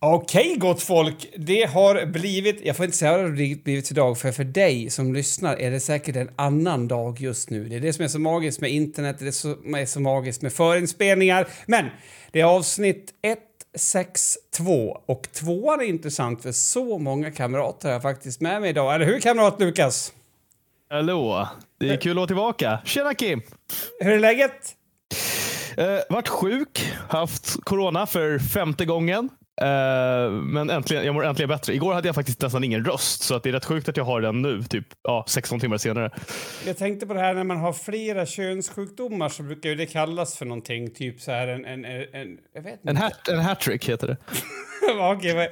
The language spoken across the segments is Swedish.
Okej, gott folk. Det har blivit... Jag får inte säga vad det har blivit idag, för för dig som lyssnar är det säkert en annan dag just nu. Det är det som är så magiskt med internet, det är det som är så magiskt med förinspelningar. Men det är avsnitt 162 och tvåan är intressant för så många kamrater har jag faktiskt med mig idag. Eller hur, kamrat Lukas? Hallå! Det är kul att vara tillbaka. Tjena Kim! Hur är läget? Eh, vart sjuk, haft corona för femte gången. Eh, men äntligen, jag mår äntligen bättre. Igår hade jag faktiskt nästan ingen röst, så att det är rätt sjukt att jag har den nu, typ ja, 16 timmar senare. Jag tänkte på det här när man har flera könssjukdomar så brukar ju det kallas för någonting, typ så här en... en, en, en jag vet inte. En, hat, en hattrick heter det. Okej, vad,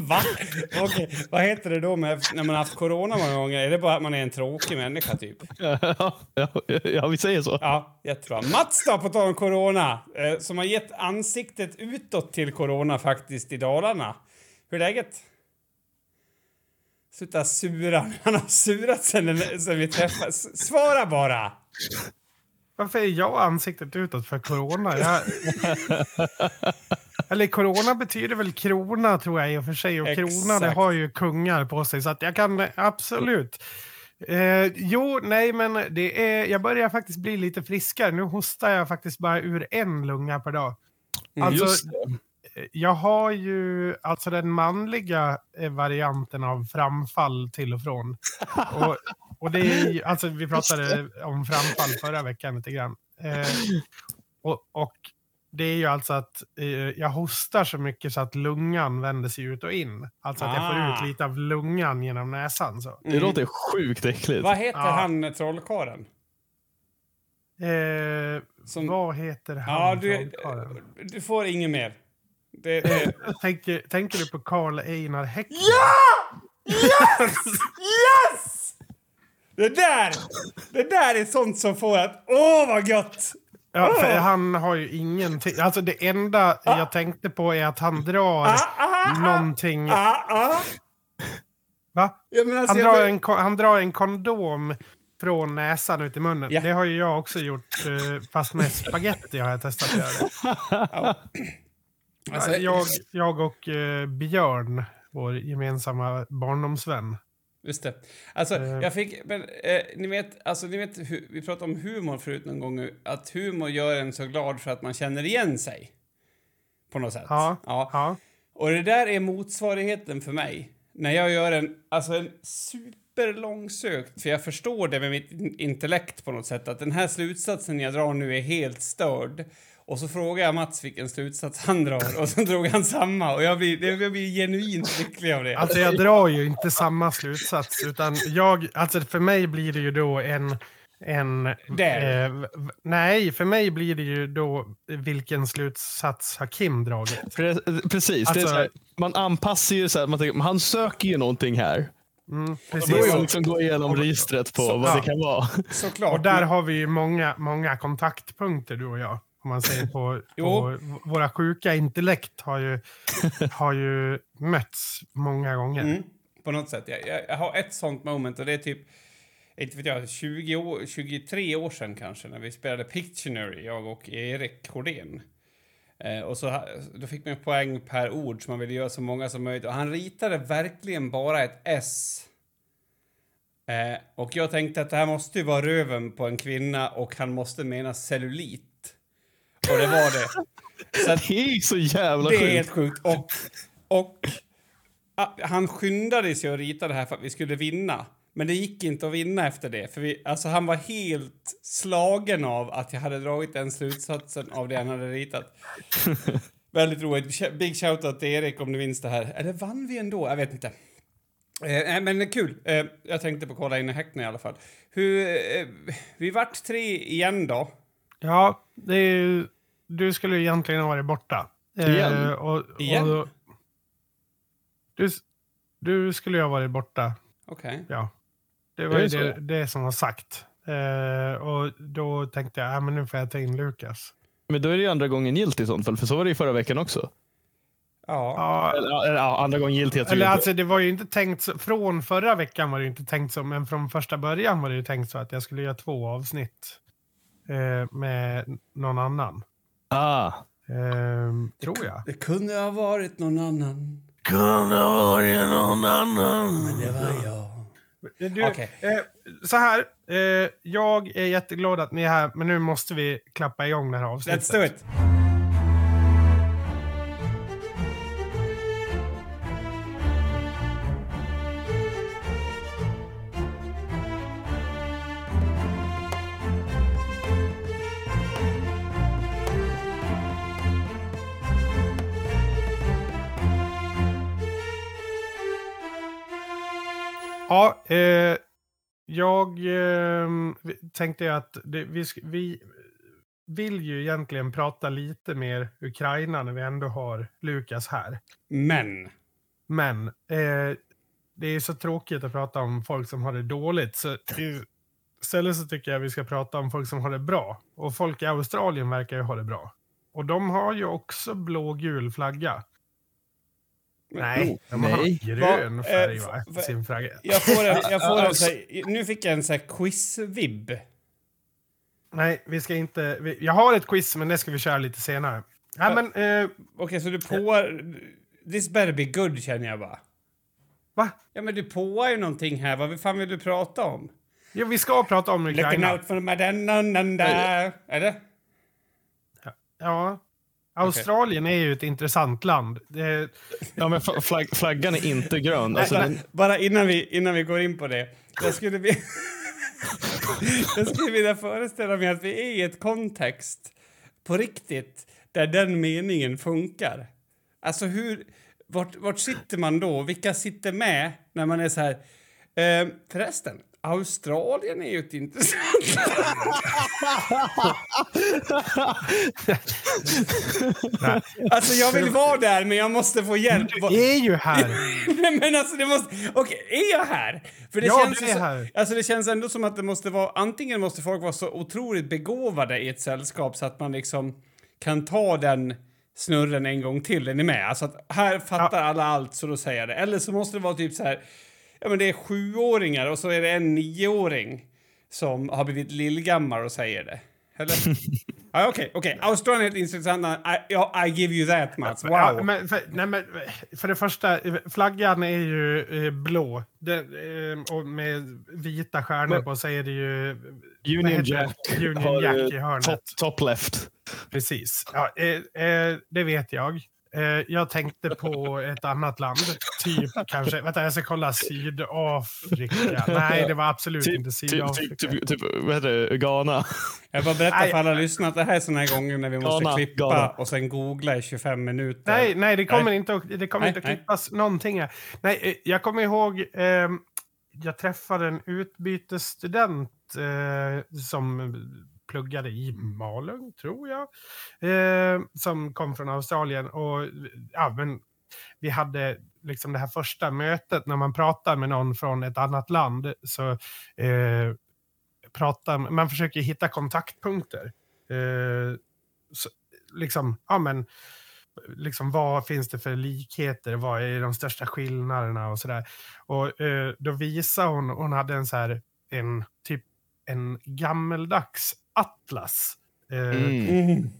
va? Okej, vad heter det då med, när man har haft corona många gånger? Är det bara att man är en tråkig människa typ? ja, ja, ja, vi säger så. Ja, jättebra. Mats då, på tal om corona, eh, som har gett ansiktet utåt till corona faktiskt i Dalarna. Hur är läget? Sluta sura. Han har surat sen, sen vi träffades. Svara bara! Varför är jag ansiktet utåt för corona? Jag... Eller corona betyder väl krona tror jag i och för sig. Och Exakt. krona det har ju kungar på sig. Så att jag kan eh, absolut. Eh, jo, nej men det är, jag börjar faktiskt bli lite friskare. Nu hostar jag faktiskt bara ur en lunga per dag. Alltså, Just det. jag har ju alltså den manliga eh, varianten av framfall till och från. Och, och det är ju, alltså vi pratade om framfall förra veckan lite grann. Eh, och, och det är ju alltså att eh, jag hostar så mycket så att lungan vänder sig ut och in. Alltså att jag Ah. får ut lite av lungan genom näsan. Så. Det låter sjukt äckligt. Vad heter Ja. han trollkarlen? Eh, Som- Vad heter han? Ja, du, trollkarlen? du får inget mer. Det, det, tänker, tänker du på Karl Einar Häckner? Yes! Det där! Det där är sånt som får att... Åh, vad gött! Ja, för Åh! han har ju ingenting. Alltså det enda jag tänkte på är att han drar Ah, ah, ah, någonting. ah, ah. Va? Ja, alltså, Han drar, en, han drar en kondom från näsan ut i munnen. Ja. Det har ju jag också gjort. eh, Fast med spaghetti har jag testat att göra det. Alltså, Jag, jag och eh, Björn, vår gemensamma barndomsvän. Just det. Alltså, Eh. jag fick... Men, eh, ni vet, alltså, ni vet hu- vi pratade om humor förut någon gång. Att humor gör en så glad för att man känner igen sig. På något sätt. Ja, ja. ja. Och det där är motsvarigheten för mig. När jag gör en, alltså en superlångsökt, för jag förstår det med mitt in- intellekt på något sätt, att den här slutsatsen jag drar nu är helt störd. Och så frågar jag Mats vilken slutsats han drar och så drog han samma och jag blir, jag blir genuint lycklig av det. Alltså jag drar ju inte samma slutsats. Utan jag, alltså för mig blir det ju då en... en eh, nej, för mig blir det ju då vilken slutsats har Kim dragit? Pre- Precis. det är Alltså- så här, man anpassar ju så här, man tänker, han söker ju någonting här. Mm, precis. man liksom gå igenom registret på Så- vad ja. det kan vara. Såklart. Och där har vi ju många, många kontaktpunkter du och jag. Om man säger på, på våra sjuka intellekt har ju, har ju mötts många gånger. Mm, på något sätt. Jag, jag, jag har ett sånt moment och det är typ, inte vet jag, 20 år, 23 år sedan kanske när vi spelade Pictionary, jag och Erik Hårdén. Eh, och så, då fick man poäng per ord så man ville göra så många som möjligt. Och han ritade verkligen bara ett S. Eh, och jag tänkte att det här måste ju vara röven på en kvinna och han måste mena cellulit. Och det var det. Så att, Det är ju så jävla det är sjukt. helt sjukt. Och, och han skyndade sig att rita det här för att vi skulle vinna. Men det gick inte att vinna efter det. För vi, alltså han var helt slagen av att jag hade dragit den slutsatsen av det han hade ritat. Väldigt roligt. Big shoutout till Erik om du minns det här. Eller vann vi ändå? Jag vet inte. Eh, men kul. Eh, jag tänkte på kolla in i Häckner i alla fall. Hur, eh, vi vart tre igen då. Ja, det är ju, du skulle ju egentligen ha varit borta. Igen? Eh, och, Igen? Och, du, du skulle ju ha varit borta, Okej. ja. Det var ju det det, det som var sagt. Eh, och då tänkte jag, ja men nu får jag ta in Lukas. Men då är det ju andra gången gilt i sånt fall, för så var det ju förra veckan också. Ja. Eller, ja, andra gången gilt heter det Eller alltså det var ju inte tänkt så, från förra veckan var det ju inte tänkt så, men från första början var det ju tänkt så att jag skulle göra två avsnitt eh, med någon annan. Ah, Ehm, tror jag. Det kunde ha varit någon annan, Kunde ha varit någon annan. men det var jag. Du, Okej. eh, så här, eh, jag är jätteglad att ni är här, men nu måste vi klappa igång det här avsnittet. Let's do it! Ja, eh, jag eh, tänkte att det, vi, vi vill ju egentligen prata lite mer Ukraina när vi ändå har Lukas här. Men, Men eh, det är så tråkigt att prata om folk som har det dåligt. Så istället så tycker jag vi ska prata om folk som har det bra. Och folk i Australien verkar ju ha det bra. Och de har ju också blå-gul flagga. Nej, de har nej. grön färg eh, va, va- sin flagga. jag får en, jag får en Alltså- så här, Nu fick jag en så här quiz-vibb. Nej, vi ska inte... Vi, jag har ett quiz, men det ska vi köra lite senare. Nej, men... Eh, Okej, så du på... This better be good, känner jag bara. va? Ja, men du påar ju någonting här. Vad fan vill du prata om? Jo, vi ska prata om Looking Ukraina. out for my dananda. Eller? Ja. Australien är ju ett intressant land. Det, Ja, men flagg, flaggan är inte grön. Alltså, bara, den, bara innan vi, innan vi går in på det. Jag skulle, vilja, jag skulle vilja föreställa mig att vi är i ett kontext på riktigt där den meningen funkar. Alltså hur... Vart, vart sitter man då? Vilka sitter med när man är så här... Eh, förresten, Australien är ju ett intressant. Alltså jag vill vara där men jag måste få hjälp. Det är ju här. Men alltså det måste... Okej, är jag här? För det Ja, känns du är så, här. Alltså det känns ändå som att det måste vara... Antingen måste folk vara så otroligt begåvade i ett sällskap så att man liksom kan ta den snurren en gång till. Är ni med? Alltså att här fattar alla allt så då säger jag det. Eller så måste det vara typ så här... Ja men det är sjuåringar och så är det en nioåring som har blivit lillgammal och säger det. Eller? ja, Okej, okej. Australien är ett intressant. I, ja, I give you that, Mats. Wow. Ja, men för, nej, men för det första, flaggan är ju eh, blå. Det, eh, och med vita stjärnor Men- på så är det ju... Union? Jack Union Jack eh, i hörnet. top, top left. Precis. Ja, eh, eh, det vet jag. Eh, jag tänkte på ett annat land. Typ kanske... Vänta, jag ska kolla. Sydafrika. Nej, det var absolut Typ, inte typ, Sydafrika. typ, typ, typ, vad heter det? Ghana. Jag bara berättar Nej. för alla lyssnare att det här är såna här gånger när vi måste Ghana, klippa Ghana. och sen googla i 25 minuter. Nej, nej, det kommer Nej. inte att, det kommer Nej, inte att nej. klippas någonting. Här. Nej, eh, jag kommer ihåg, eh, jag träffade en utbytesstudent eh, som pluggade i Malung, tror jag, eh, som kom från Australien. Och ja, men vi hade liksom det här första mötet när man pratar med någon från ett annat land. Så eh, pratar, man försöker hitta kontaktpunkter. Eh, så, liksom, ja men liksom, vad finns det för likheter? Vad är de största skillnaderna och sådär. Och eh, då visade hon, hon hade en så här, en typ en gammeldags atlas. Eh, Mm. Mm.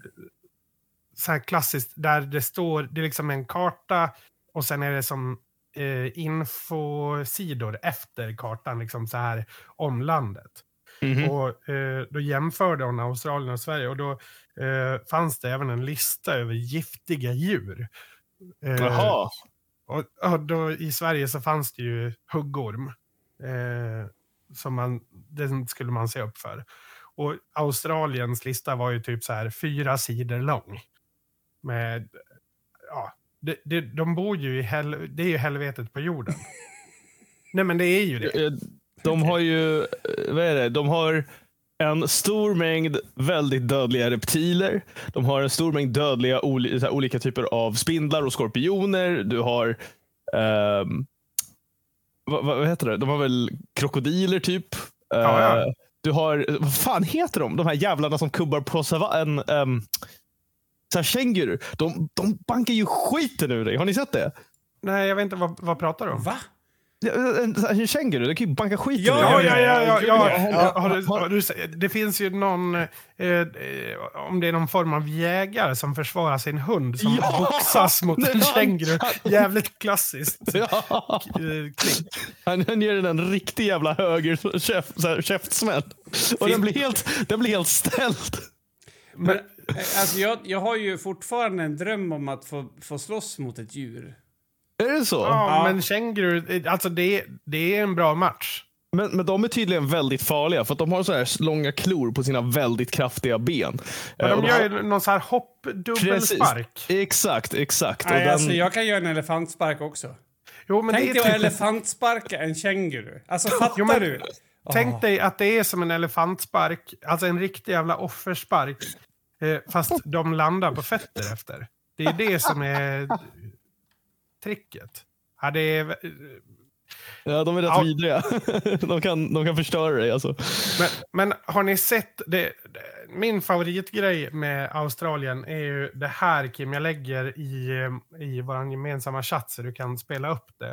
Så här klassiskt, där det står, det är liksom en karta och sen är det som eh, infosidor efter kartan, liksom så här om landet. Mhm. Och eh, då jämförde hon Australien och Sverige och då eh, fanns det även en lista över giftiga djur. Eh, Jaha. och, och då i Sverige så fanns det ju huggorm. Eh, som man, den skulle man se upp för. Och Australiens lista var ju typ så här fyra sidor lång. Med, ja, det, det, de bor ju i hel, det är ju helvetet på jorden. Nej men det är ju det. Eh, De har ju, eh, vad är det? De har en stor mängd väldigt dödliga reptiler. De har en stor mängd dödliga olika typer av spindlar och skorpioner. Du har, ehm, vad, vad vad heter det? De har väl krokodiler typ. Ja, ja. Eh, Du har, vad fan heter de? De här jävlarna som kubbar på savannen. Um, så här känguru. De, de bankar ju skiten ur dig. Har ni sett det? Nej, jag vet inte vad, vad pratar du om? Va? En, en känguru, det kan ju banka skit Ja. Ja, ja, ja. ja, ja. Ja, Har du, har- har du, se- det finns ju någon, eh, eh, om det är någon form av jägare som försvarar sin hund som Ja! boxas mot en känguru. Jävligt klassiskt Ja. eh. Han, ger den en riktig jävla höger käf, så här, käftsmäll. Och den blir helt, den blir helt ställd. Men, eh, alltså jag, jag har ju fortfarande en dröm om att få, få slåss mot ett djur. Är det så? Ja, Ja. men känguru, eh, alltså det, det är en bra match. Men, men de är tydligen väldigt farliga för att de har så här långa klor på sina väldigt kraftiga ben. Men Eh, och de gör ju någon så här hopp-dubbelspark. Exakt, exakt. Och Nej, den, alltså jag kan göra en elefantspark också. Jo, men Tänk det dig är att typ, elefantsparka en känguru. Alltså fattar Jo, men- du? tänk dig att det är som en elefantspark, alltså en riktig jävla offerspark. Eh, fast de landar på fötter efter. Det är det som är tricket. Ja, det är, ja, de är rätt Ja. vidriga. de, kan, de kan förstöra dig. Alltså. Men, men har ni sett, det, min favoritgrej med Australien är ju det här Kim, jag lägger i, eh, i vår gemensamma chatt så du kan spela upp det.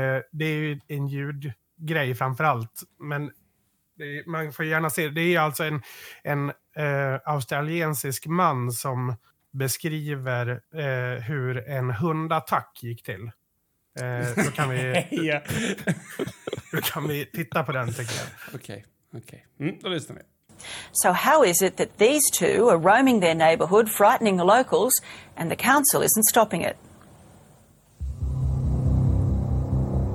Eh, det är ju en ljudgrej framför allt, men det, man får gärna se, det är alltså en, en eh, australiensisk man som beskriver eh, hur en hundattack gick till. Eh, då, kan vi, då kan vi titta på den tycker jag. Okej, okej. Mm, då lyssnar vi. So, how is it that these two are roaming their neighbourhood, frightening the locals, and the council isn't stopping it?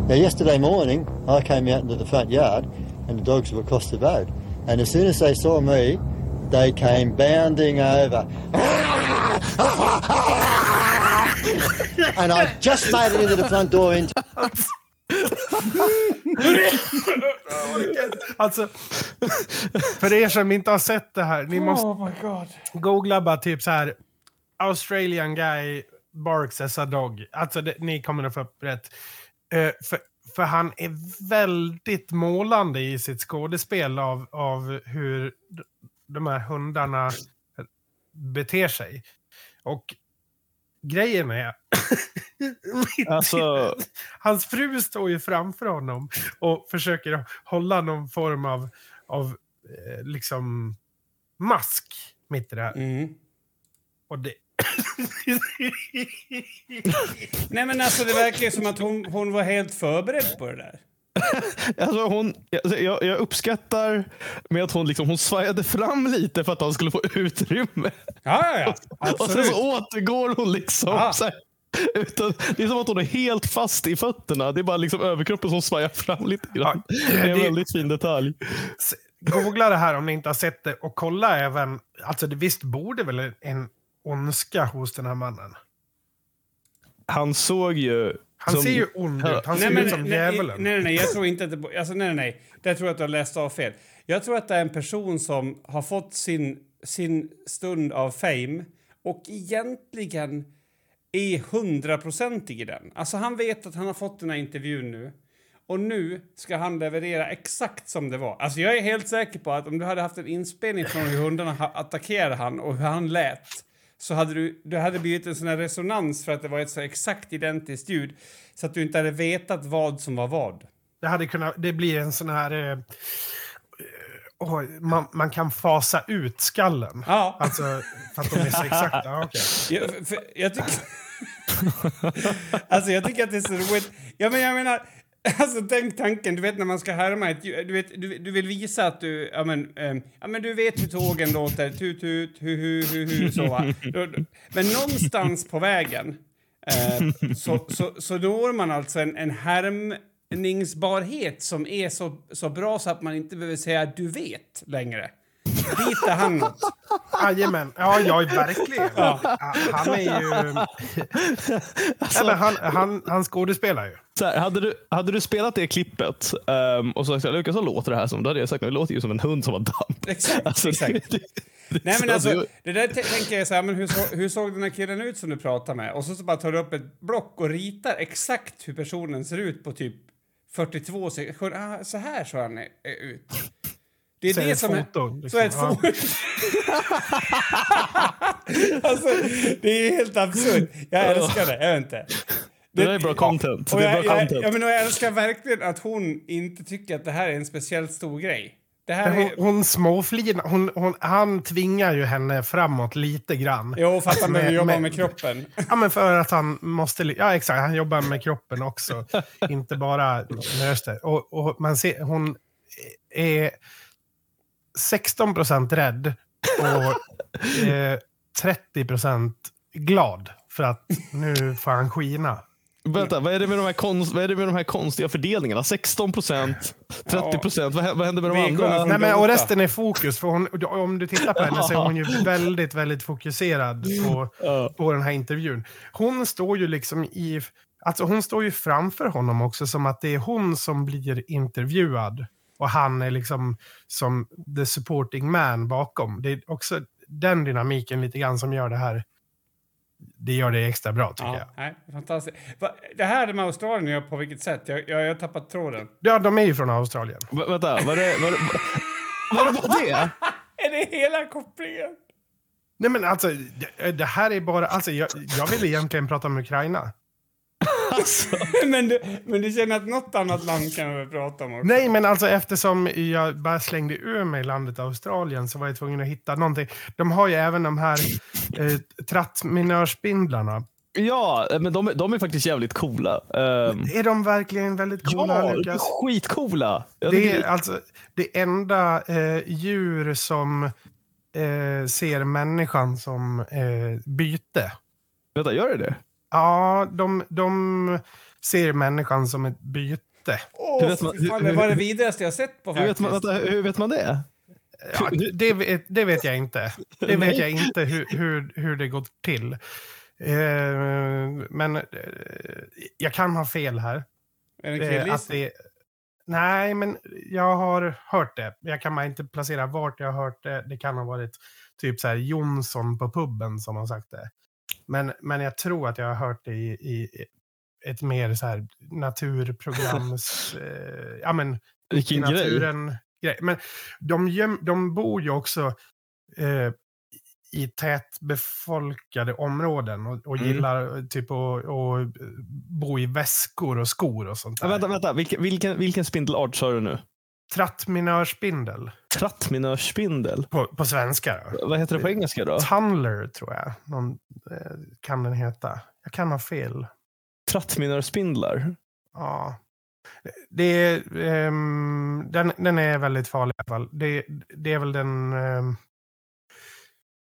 Now, yesterday morning, I came out into the front yard and the dogs were across the road. And as soon as they saw me, they came bounding over. And I just made it into the front door into Alltså, för er som inte har sett det här, ni måste Oh my god. googla bara typ så här Australian guy barks as a dog. Alltså, det, ni kommer att få upp rätt. Eh, för, för han är väldigt målande i sitt skådespel av, av hur de här hundarna beter sig. Och grejen är... Alltså, Hans fru står ju framför honom och försöker hålla någon form av, av eh, liksom mask mitt i det här. Mm. Och det... Nej men alltså det verkar ju som att hon, hon var helt förberedd på det där. alltså hon, alltså, jag, jag uppskattar med att hon, liksom, hon svajade fram lite för att han skulle få utrymme. Ja, ja, ja. Och sen så återgår hon liksom. Ja. Så här, utan, det är som att hon är helt fast i fötterna. Det är bara liksom överkroppen som svajar fram lite grann. Ja, det är en väldigt fin detalj. Googla det här om ni inte har sett det och kolla även, alltså det visst borde väl en ondska hos den här mannen. Han såg ju... Han som- ser ju ond ut, han ser Nej, men, ut som nej, djävulen. nej, nej, nej, jag tror inte att det... Alltså, nej, nej. Där tror jag att du har läst av fel. Jag tror att det är en person som har fått sin, sin stund av fame och egentligen är hundraprocentig i den. Alltså han vet att han har fått den här intervjun nu. Och nu ska han leverera exakt som det var. Alltså jag är helt säker på att om du hade haft en inspelning från hur hundarna attackerade han och hur han lät så hade du, du hade blivit en sån här resonans för att det var ett så exakt identiskt ljud så att du inte hade vetat vad som var vad. Det, hade kunnat, det blir en sån här... Eh, oj, man, man kan fasa ut skallen. Ja. Alltså, för att de är så exakta. Okej. Jag, för, jag tycker... alltså jag tycker att det är så roligt. Ja, men jag menar, alltså tänk tanken, du vet när man ska härma ett djur. du, vet, du, du vill visa att du, ja men, ehm, ja men du vet hur tågen låter, tut tut, hu hu hu hu så va. Men någonstans på vägen eh, så, så, så når man alltså en, en härmningsbarhet som är så, så bra så att man inte behöver säga du vet längre. Dit är han något. Jajamän. Ja, ja, verkligen. Ja, Han är ju... Alltså- men han, han, han skådespelar ju. Så här, hade, du, hade du spelat det klippet um, och sagt Lukas, vad låter det här som? Då hade jag sagt det låter ju som en hund som har damp. Exakt, Alltså, exakt. det- det- Nej men så alltså, det- där tänker jag så här, men hur, så, hur såg den här killen ut som du pratar med? Och så, så bara tar du upp ett block och ritar exakt hur personen ser ut på typ 42 sekunder. Ah, så här såg han eh, ut. Det är Så det det som foto, är... liksom. Så är ett foto. alltså, det är helt absurt. Jag älskar det, jag vet inte. Det där är bra content. Och Det är jag, bra jag, content. jag, men, och jag älskar verkligen att hon inte tycker att det här är en speciellt stor grej. Det här Hon, är... hon småflinar. Hon, hon, han tvingar ju henne framåt lite grann. Jo, för att han behöver Med- jobba med- kroppen. Ja, men för att han måste... Ja, exakt. Han jobbar med kroppen också. inte bara. Och, och man ser, hon är 16 procent rädd och eh, 30 procent glad för att nu får han skina. Vänta, vad är, det med de här konst, vad är det med de här konstiga fördelningarna? 16 procent, 30 procent. Vad, hä- vad händer med de andra? Nej, men, och resten är fokus. För hon, om du tittar på henne så är hon ju väldigt, väldigt fokuserad på, Ja. på den här intervjun. Hon står ju liksom i... Alltså hon står ju framför honom också som att det är hon som blir intervjuad. Och han är liksom som the supporting man bakom. Det är också den dynamiken lite grann som gör det här. Det gör det extra bra tycker Ja, jag. nej, fantastiskt. Va, det här med Australien, på vilket sätt? Jag, jag, jag har tappat tråden. Ja, de är ju från Australien. Va- Vänta, var det var det, var det, bara det? Är det hela kopplingen? Nej men alltså, det, det här är bara... Alltså, jag, jag vill egentligen prata om Ukraina. Alltså, men, du, men du känner att något annat land kan vi prata om också? Nej, men alltså eftersom jag bara slängde ur mig landet Australien så var jag tvungen att hitta någonting. De har ju även de här eh, trattminörspindlarna. ja, men de, är- de är faktiskt jävligt coola. Um, Är de verkligen väldigt coola, ja, de är Lukas? skitcoola. Jag Det är alltså det enda eh, djur som eh, ser människan som eh, byte. Vänta, gör det det? Ja, de, de ser människan som ett byte. Åh, fan, hur- det var det vidrigaste jag sett på Hur vet, man, vänta, hur vet man det? Ja, det, vet, det vet jag inte. Det vet jag inte hur, hur, hur det gått till. Eh, men eh, jag kan ha fel här. Är det en Eh, att det, nej, men jag har hört det. Jag kan bara inte placera vart jag har hört det. Det kan ha varit typ så här Jonsson på puben som har sagt det. Men, men jag tror att jag har hört det i, i ett mer så här naturprograms... eh, ja, men Vilken i grej. naturen. Grej. Men de, göm, de bor ju också eh, i tätbefolkade områden och, och Mm. gillar eh, typ att att bo i väskor och skor och sånt Ja, där. vänta, vänta. Vilken, vilken, vilken spindelart sa du nu? Trattminörspindel Trattminörspindel. på, på svenska. Då. Vad heter det på engelska då? Tunnler tror jag Någon, eh, kan den heta. Jag kan ha fel. Trattminörspindlar. Ja. Det är, ehm, den, den är väldigt farlig i alla fall. Det, det är väl den... ehm,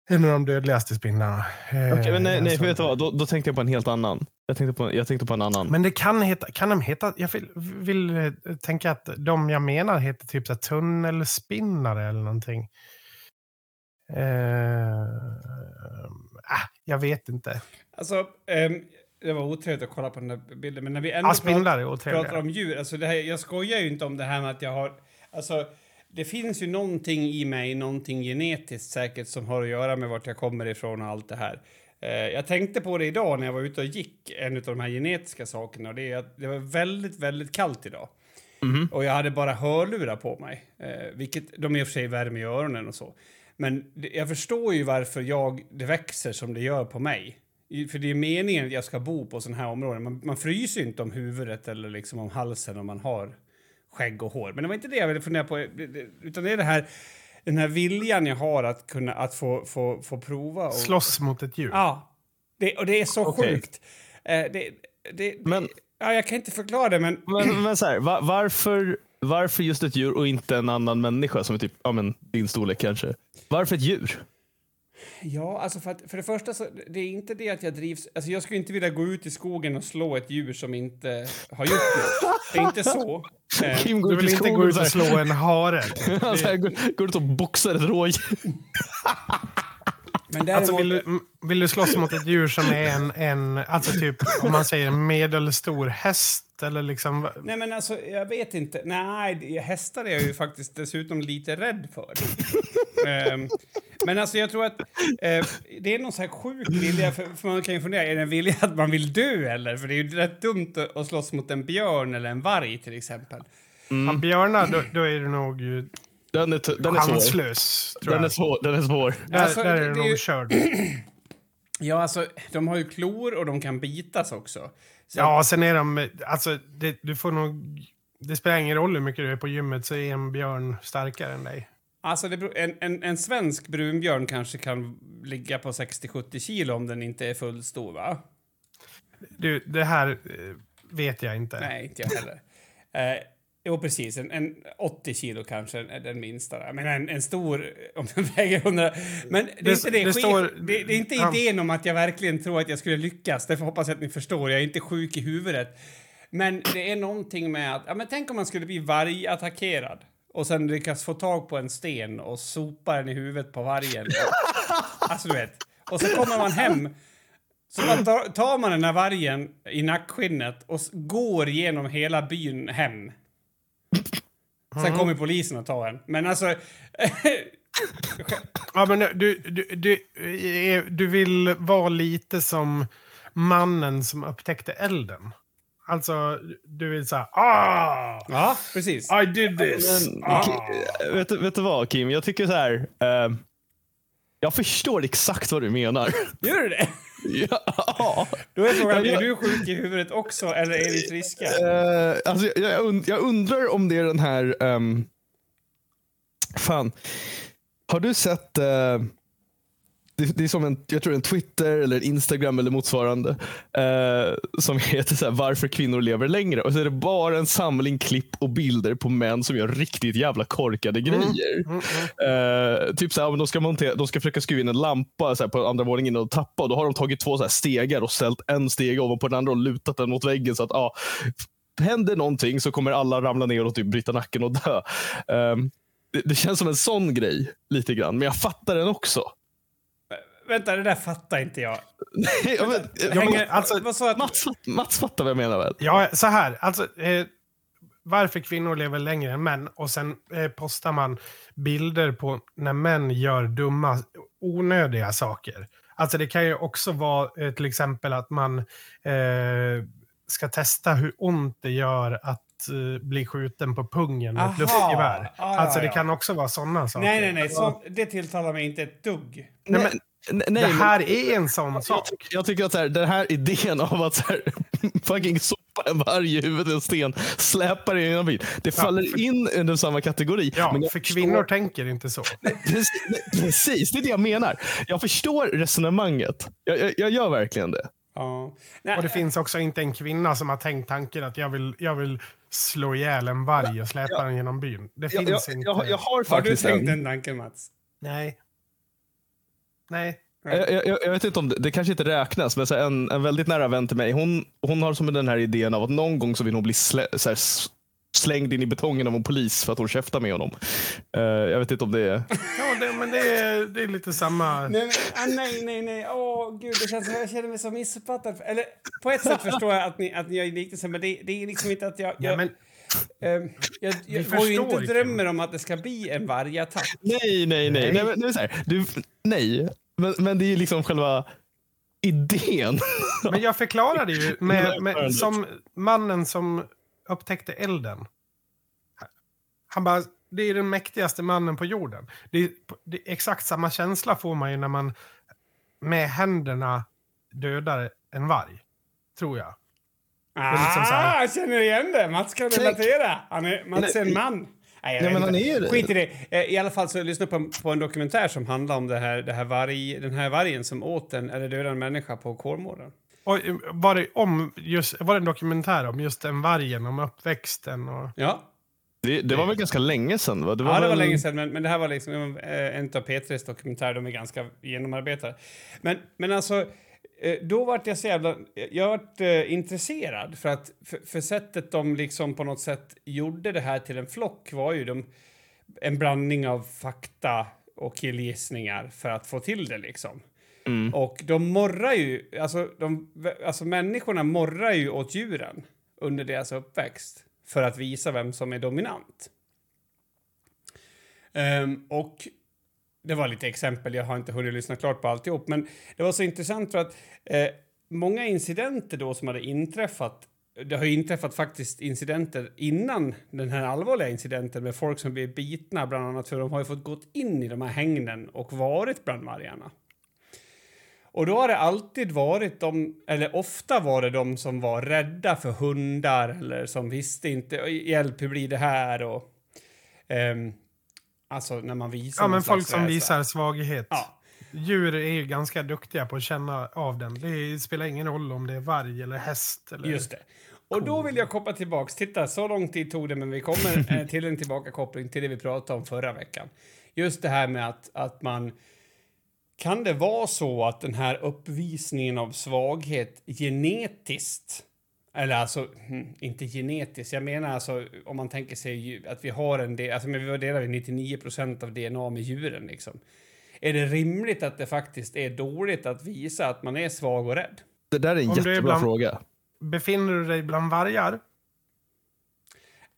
en av de dödligaste spindlarna. eh, Okej, men nej, jag nej såg. för vet du vad? Då, då tänkte jag på en helt annan. Jag tänkte på, jag tänkte på en annan. Men det kan heta, kan de heta, jag vill, vill eh, tänka att de jag menar heter typ så här tunnelspinnare eller någonting. Eh, ah, jag vet inte. Alltså, ehm, det var otrevligt att kolla på den där bilden, men när vi ändå är otrevliga. pratar om djur, alltså det här, jag skojar ju inte om det här med att jag har, alltså det finns ju någonting i mig, någonting genetiskt säkert som har att göra med vart jag kommer ifrån och allt det här. Eh, jag tänkte på det idag när jag var ute och gick, en av de här genetiska sakerna, och det är att det var väldigt, väldigt kallt idag. Och jag hade bara hörlurar på mig, eh, vilket de i och för sig värmer i öronen och så. Men det, jag förstår ju varför jag, det växer som det gör på mig. För det är meningen att jag ska bo på sådana här områden. Man, man fryser ju inte om huvudet eller liksom om halsen om man har skägg och hår. Men det var inte det jag ville fundera på. Utan det är det här, den här viljan jag har att kunna att få, få, få prova. Och, Slåss mot ett djur. Ja. Det, och det är så Okej. sjukt. Eh, det, det, Men- ja, jag kan inte förklara det, men... Men, men så här, va, varför, varför just ett djur och inte en annan människa som är typ ja, men, din storlek kanske? Varför ett djur? Ja, alltså för, att, för det första så det är inte det att jag drivs... Alltså jag skulle inte vilja gå ut i skogen och slå ett djur som inte har gjort något. Det är inte så. Eh, Kim går Du vill inte gå ut och slå en hare. Han så här går, går ut och boxar ett rådjur. men däremot, Alltså, vill, du, vill du slåss mot ett djur som är en, en alltså typ om man säger medelstor häst eller liksom... Nej, men alltså, jag vet inte. Nej, det- hästar är jag ju faktiskt dessutom lite rädd för. Ehm, men alltså, jag tror att eh, det är någon så här sjuk vilja, för, för man kan ju fundera, är det en vilja att man vill dö eller? För det är ju rätt dumt att, slåss mot en björn eller en varg till exempel. Ja, björnar, då, då är du nog ju Den är, den är chanslös. Tror Den är jag. svår. Den är svår. Där, Alltså, där är det- du det är ju- körd. Ja, alltså, de har ju klor och de kan bitas också. Så Ja, sen är de... Alltså, det, du får nog... Det spelar ingen roll hur mycket du är på gymmet så är en björn starkare än dig. Alltså det, beror- en, en, en svensk brunbjörn kanske kan ligga på 60-70 kilo om den inte är fullstor, va? Du, det här eh, vet jag inte. Nej, inte jag heller. Eh, jo, precis. En, en 80 kilo kanske är den minsta. Men en, en stor, om den väger 100... Men det är inte det. det står- det, det är inte ja. idén om att jag verkligen tror att jag skulle lyckas. Därför hoppas jag att ni förstår. Jag är inte sjuk i huvudet. Men det är någonting med att... Ja, men tänk om man skulle bli vargattackerad och sen lyckas få tag på en sten och sopa den i huvudet på vargen. Alltså, du vet. Och så kommer man hem så man tar, man den här vargen i nackskinnet och går genom hela byn hem. Sen kommer polisen och tar en. Men alltså... Ja, men du, du, du, eh, du vill vara lite som mannen som upptäckte elden. Alltså, du vill säga ah, ja, precis. I did this. Men, Ah. Vet, du- vet du vad Kim? Jag tycker så här. eh, jag förstår exakt vad du menar. Gör du det? Ja. Då är frågan, är du sjuk i huvudet också eller är vi friska? Eh, alltså, jag, jag, und- jag undrar om det är den här... ehm, fan. Har du sett... eh, det, det är som en, jag tror en Twitter eller en Instagram eller motsvarande. eh, som heter så här, varför kvinnor lever längre. Och så är det bara en samling klipp och bilder på män som gör riktigt jävla korkade grejer. Eh, typ så här, de, ska montera, de ska försöka skruva in en lampa så här, på andra våningen och tappa. Och då har de tagit två så här, stegar och ställt en steg ovanpå den andra och lutat den mot väggen. så att ja, Händer någonting så kommer alla ramla ner och typ bryta nacken och dö. Ehm, det, det känns som en sån grej lite grann, men jag fattar den också. Vänta, det där fattar inte jag. Ja, men, ja, men, Hänger, alltså, sa att... Mats, Mats fattar vad jag menar väl? Ja, så här. Alltså, eh, varför kvinnor lever längre än män. Och sen eh, postar man bilder på när män gör dumma, onödiga saker. Alltså det kan ju också vara eh, till exempel att man eh, ska testa hur ont det gör att eh, bli skjuten på pungen med Aha. ett luftgevär. Ja, ja, alltså det ja. kan också vara sådana saker. Nej, nej, nej. Så, det tilltalar mig inte ett dugg. Nej, men, Nej, nej, det men- här är en sån jag, sak. tycker, jag tycker att så här, den här idén av att så här, fucking sopa en varg i huvudet i en sten, släpa det i en bil. Det faller in under samma kategori. Ja, men jag för förstår- kvinnor tänker inte så. Precis, nej, precis, det är det jag menar. Jag förstår resonemanget. Jag, jag, jag gör verkligen det. Ja. Nej, Och det finns också inte en kvinna som har tänkt tanken att jag vill, jag vill slå ihjäl en varg och släpa den genom byn. Det Jag, finns jag, inte. jag, jag har har du faktiskt tänkt en. den tanken, Mats? Nej. Nej. Jag, jag, jag vet inte om det, det kanske inte räknas, men så här, en, en väldigt nära vän till mig, hon, hon har som den här idén av att någon gång så vill hon bli slä, så här, slängd in i betongen av en polis för att hon käftar med honom. Eh, jag vet inte om det är... Ja, det, men det är, det är lite samma... Nej, men, ah, nej, nej, nej. Åh, gud, det känns jag känner mig så missuppfattad. Eller, på ett sätt förstår jag att ni, att ni gör liknelsen, men det, det är liksom inte att jag... jag Ja, men, ehm, jag, jag Vi går ju inte drömmer om att det ska bli en vargattack. Nej, nej, nej. Nej. nej, men, det är så här, du, nej. Men, men det är liksom själva idén. men jag förklarade ju med, med, som mannen som upptäckte elden. Han bara, det är den mäktigaste mannen på jorden. Det är, det är exakt samma känsla får man ju när man med händerna dödar en varg. Tror jag. Ah, liksom så här- jag känner igen det. Mats kan relatera. Han är, Mats är en man. Nej, jag Nej, men han inte. är ju det. Skit i det. Eh, I alla fall så lyssnade jag på en, på en dokumentär som handlar om det här, det här varg, den här vargen som åt en, eller dödade en människa på Kolmården. Och var det, om just, var det en dokumentär om just den vargen, om uppväxten och... Ja, Det, det var väl ganska länge sedan? Va? Det ja det var väl- länge sedan, men, men det här var liksom eh, en av P3s dokumentärer. De är ganska genomarbetade. Men, men alltså, då vart jag så jävla... Jag vart eh, intresserad för att för, för sättet de liksom på något sätt gjorde det här till en flock var ju de, en blandning av fakta och killgissningar för att få till det liksom. Och de morrar ju, alltså, de, alltså människorna morrar ju åt djuren under deras uppväxt för att visa vem som är dominant. Ehm, och det var lite exempel, jag har inte hunnit lyssna klart på alltihop, men det var så intressant för att eh, många incidenter då som hade inträffat det har ju inträffat faktiskt incidenter innan den här allvarliga incidenten med folk som blir bitna, bland annat för de har ju fått gått in i de här hängnen och varit bland vargarna. Och då har det alltid varit de, eller ofta var det de som var rädda för hundar eller som visste inte, hjälp hur blir det här och... ehm, alltså när man visar Ja, men folk som rädsla. visar svaghet. Ja. Djur är ju ganska duktiga på att känna av den. Det spelar ingen roll om det är varg eller häst. Eller... Just det. Och då vill jag koppla tillbaks. Titta, så lång tid tog det, men vi kommer eh, till en tillbakakoppling till det vi pratade om förra veckan. Just det här med att, att man... Kan det vara så att den här uppvisningen av svaghet genetiskt eller alltså, hm, inte genetiskt. Jag menar alltså om man tänker sig att vi har en del, alltså men vi delar vi 99% av DNA med djuren liksom. Är det rimligt att det faktiskt är dåligt att visa att man är svag och rädd? Det där är en Om du är jättebra bland- fråga. Befinner du dig bland vargar?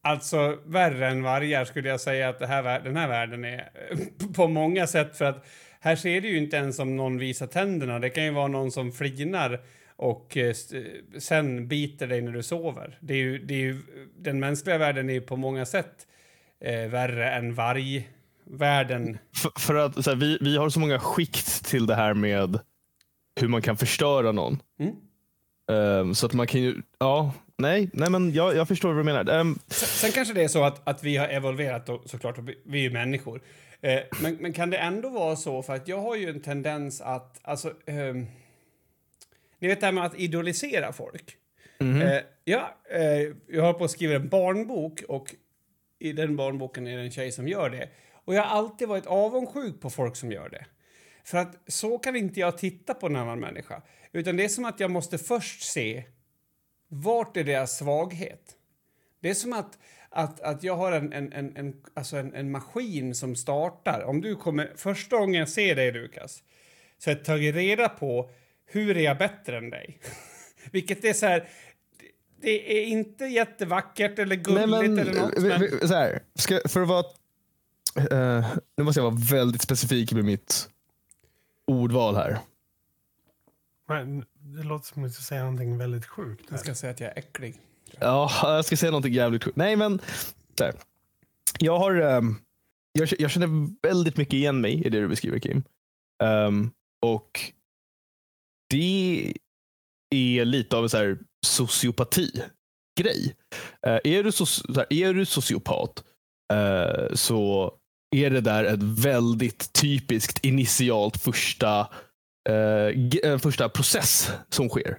Alltså värre än vargar skulle jag säga att det här, den här världen är på många sätt för att här ser det ju inte ens om någon visar tänderna. Det kan ju vara någon som flinar och eh, st- sen biter dig när du sover. Det är ju, det är ju, den mänskliga världen är ju på många sätt eh, värre än vargvärlden. För, för att här, vi, vi har så många skikt till det här med hur man kan förstöra någon. Mm. Ehm, så att man kan ju, ja, nej, nej men jag, jag förstår vad du menar. Ehm, Sen, sen kanske det är så att, att vi har evolverat och såklart, och vi- vi är ju människor. Eh, men, men kan det ändå vara så, för att jag har ju en tendens att, alltså, ehm, ni vet det här med att idolisera folk. Eh, ja, eh, jag håller på att skriva en barnbok och i den barnboken är det en tjej som gör det. Och jag har alltid varit avundsjuk på folk som gör det. För att så kan inte jag titta på en annan människa. Utan det är som att jag måste först se vart är deras svaghet. Det är som att, att, att jag har en, en, en, en, alltså en, en maskin som startar. Om du kommer, första gången jag ser dig, Lukas, så har jag tagit reda på hur är jag bättre än dig. Vilket är så här, det- är inte jättevackert eller gulligt nej, men, eller något. Men, så här, ska, för att vara, eh, nu måste jag vara väldigt specifik med mitt ordval här. Men det låter som att du säger någonting väldigt sjukt. jag ska säga att jag är äcklig. Ja, jag ska säga någonting jävligt sjukt. Nej, men så här. Jag har, ehm, jag, jag känner väldigt mycket igen mig i det du beskriver Kim. Ehm, och det är lite av en så här sociopati-grej. Eh, är, du so så här, är du sociopat eh, så är det där ett väldigt typiskt initialt första, eh, eh första process som sker.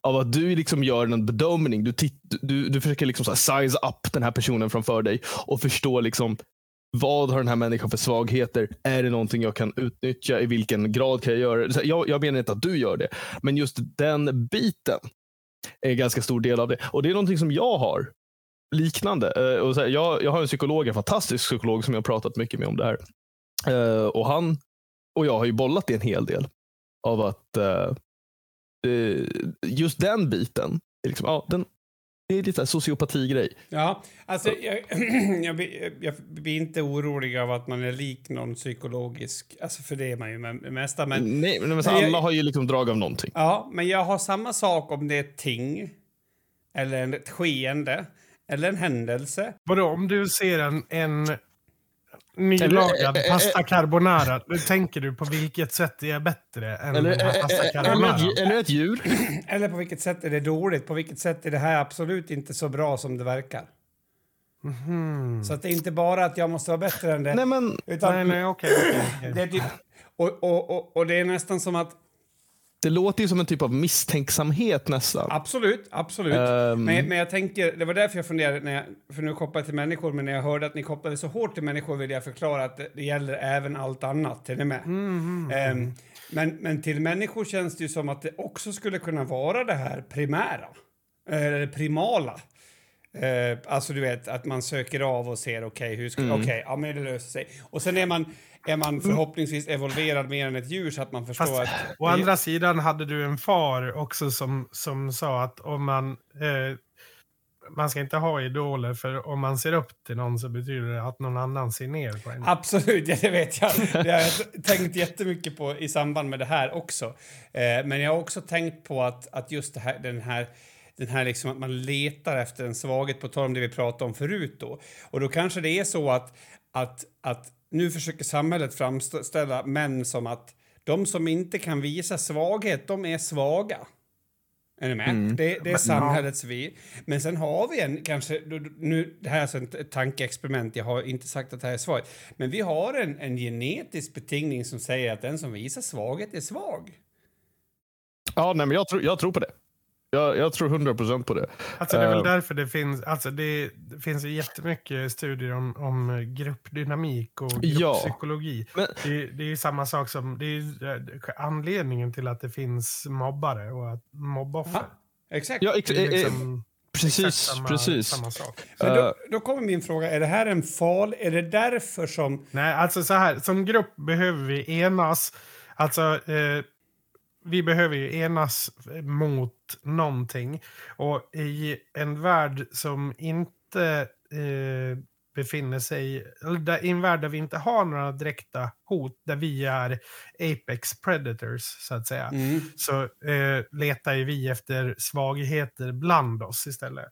Av att du liksom gör en bedömning. Du, du, du försöker liksom så här size up den här personen framför dig och förstå liksom vad har den här människan för svagheter? Är det någonting jag kan utnyttja? I vilken grad kan jag göra det? Jag, jag menar inte att du gör det, men just den biten är en ganska stor del av det. Och det är någonting som jag har liknande. Eh, och så här, jag, jag har en psykolog, en fantastisk psykolog som jag har pratat mycket med om det här. Eh, och han och jag har ju bollat det en hel del. Av att eh, just den biten, liksom, ja, den, det är lite sociopati-grej. Ja, alltså jag, jag, jag blir inte orolig av att man är lik någon psykologisk, alltså för det är man ju med det mesta, men Nej, men så Nej, jag- alla har ju liksom drag av någonting. Ja, men jag har samma sak om det är ett ting, eller en- ett skeende, eller en händelse. Vadå, om du ser en, en nylagad eh, eh, pasta carbonara, då tänker du på vilket sätt det är bättre än Eller, eh, pasta eh, eller, carbonara? ett, eller ett djur. Eller på vilket sätt är det dåligt? På vilket sätt är det här absolut inte så bra som det verkar? Mhm. Så att det är inte bara att jag måste vara bättre än det. Nej, men utan Nej, nej, okej. det är typ, och, och, och, och det är nästan som att det låter ju som en typ av misstänksamhet nästan. Absolut, absolut. Ehm. Men, men jag tänker, det var därför jag funderade, när jag, för nu kopplar till människor, men när jag hörde att ni kopplade så hårt till människor vill jag förklara att det, det gäller även allt annat. Är ni med? Ehm, men, men till människor känns det ju som att det också skulle kunna vara det här primära, eller primala. Eh, alltså du vet att man söker av och ser okej, hur ska, okej, ja men det löser sig. Och sen är man, är man förhoppningsvis evolverad mer än ett djur så att man förstår Fast, att... å andra sidan hade du en far också som, som sa att om man... Eh, man ska inte ha idoler, för om man ser upp till någon så betyder det att någon annan ser ner på en. Absolut, ja, det vet jag. Det har jag tänkt jättemycket på i samband med det här också. Eh, men jag har också tänkt på att, att just här, den här den här liksom att man letar efter en svaghet, på tal om det vi pratade om förut då. Och då kanske det är så att, att, att nu försöker samhället framställa män som att De som inte kan visa svaghet, de är svaga. Är ni med? Mm. Det, det är samhällets vi. Men sen har vi en, kanske, nu, det här är alltså ett tankeexperiment, jag har inte sagt att det här är svaret. Men vi har en, en genetisk betingning som säger att den som visar svaghet är svag. Ja, nej, men jag, tror, jag tror på det. Jag, jag tror 100% på det. Alltså det är väl Eh. därför det finns, alltså det, det finns jättemycket studier om, om gruppdynamik och Ja. grupppsykologi. Men- Det, det är ju samma sak som, det är eh, anledningen till att det finns mobbare och att mobboffer. Ja, exakt. Ja, ex, Det är eh, liksom precis. samma, precis. samma sak. Men då, då kommer min fråga, är det här en fal, är det därför som... Nej, alltså så här, som grupp behöver vi enas. Alltså, eh, vi behöver ju enas mot någonting. Och i en värld som inte eh, befinner sig, där, i en värld där vi inte har några direkta hot, där vi är apex predators, så att säga, Mm. så eh, letar ju vi efter svagheter bland oss istället.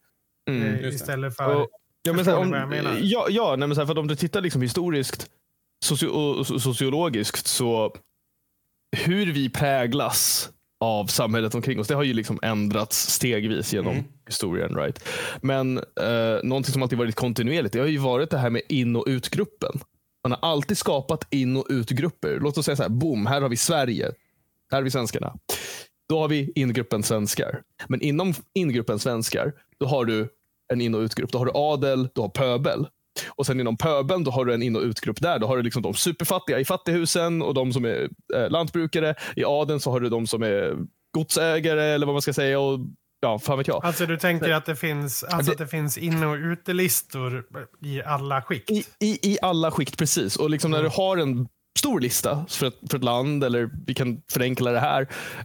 Mm. eh, istället för... Och, ja, men här, om, jag menar? Ja, ja nej, men så här, för att om du tittar liksom historiskt socio och so- sociologiskt så hur vi präglas av samhället omkring oss, det har ju liksom ändrats stegvis genom Mm. historien. Right? Men eh, någonting som alltid varit kontinuerligt, det har ju varit det här med in och utgruppen. Man har alltid skapat in och utgrupper. Låt oss säga så här, boom, här har vi Sverige. Här har vi svenskarna. Då har vi ingruppen svenskar. Men inom ingruppen svenskar, då har du en in och utgrupp. Då har du adel, du har pöbel. Och sen inom pöbeln, då har du en in och utgrupp där. Då har du liksom de superfattiga i fattighusen och de som är eh, lantbrukare. I adeln så har du de som är godsägare eller vad man ska säga. Och ja, fan vet jag. Alltså du tänker att det finns, alltså Det- att det finns in och utelistor i alla skikt? I, i, I alla skikt, precis. Och liksom när du har en stor lista för ett, för ett land, eller vi kan förenkla det här,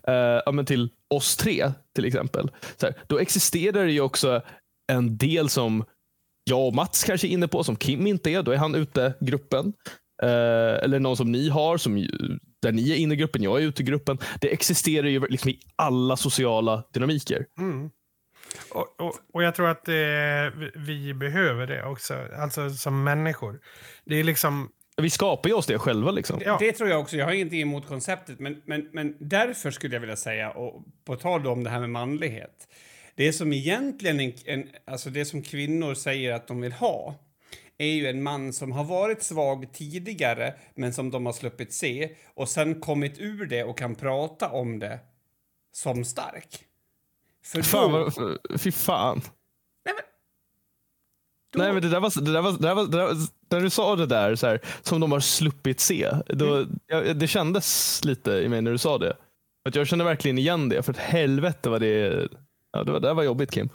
eh, ja, men till oss tre till exempel. Så här, då existerar det ju också en del som jag och Mats kanske är inne på, som Kim inte är. Då är han ute i gruppen. Eh, eller någon som ni har, som, där ni är inne i gruppen, jag är ute i gruppen. Det existerar ju liksom i alla sociala dynamiker. Mm. Och, och, och jag tror att eh, vi- behöver det också, alltså som människor. Det är liksom, Vi skapar ju oss det själva. Liksom. ja, Det tror jag också. Jag har ingenting emot konceptet, men, men, men därför skulle jag vilja säga, och på tal då om det här med manlighet. Det som egentligen, en, en, alltså det som kvinnor säger att de vill ha, är ju en man som har varit svag tidigare, men som de har sluppit se, och sen kommit ur det och kan prata om det som stark. För Fan, då... vad, fy fan. Nej, men, då, Nej men det där var, det där var, det där var, det där var när du sa det där så här, som de har sluppit se. Då, Mm. ja, det kändes lite i mig när du sa det. Att jag känner verkligen igen det. För att helvete vad det Ja, det, var, det var jobbigt Kim.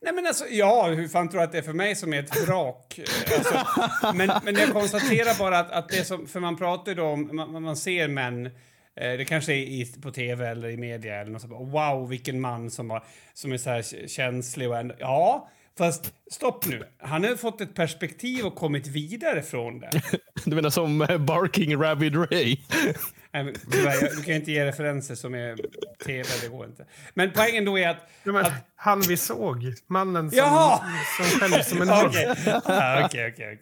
Nej men alltså, ja, hur fan tror du att det är för mig som är ett vrak? Alltså, men, men jag konstaterar bara att, att det som, för man pratar ju då om, man, man ser män, eh, det kanske är i, på tv eller i media eller något sånt, wow vilken man som, har, som är så här känslig och ändå, ja, fast stopp nu, han har fått ett perspektiv och kommit vidare från det. Du menar som eh, Barking Rabid Ray? Nej, tyvärr, jag- Du kan inte ge referenser som är tv, det går inte. Men poängen då är att... ja, men, att han vi såg, mannen som, Jaha! som som en. Okej, Ja, okej, okej.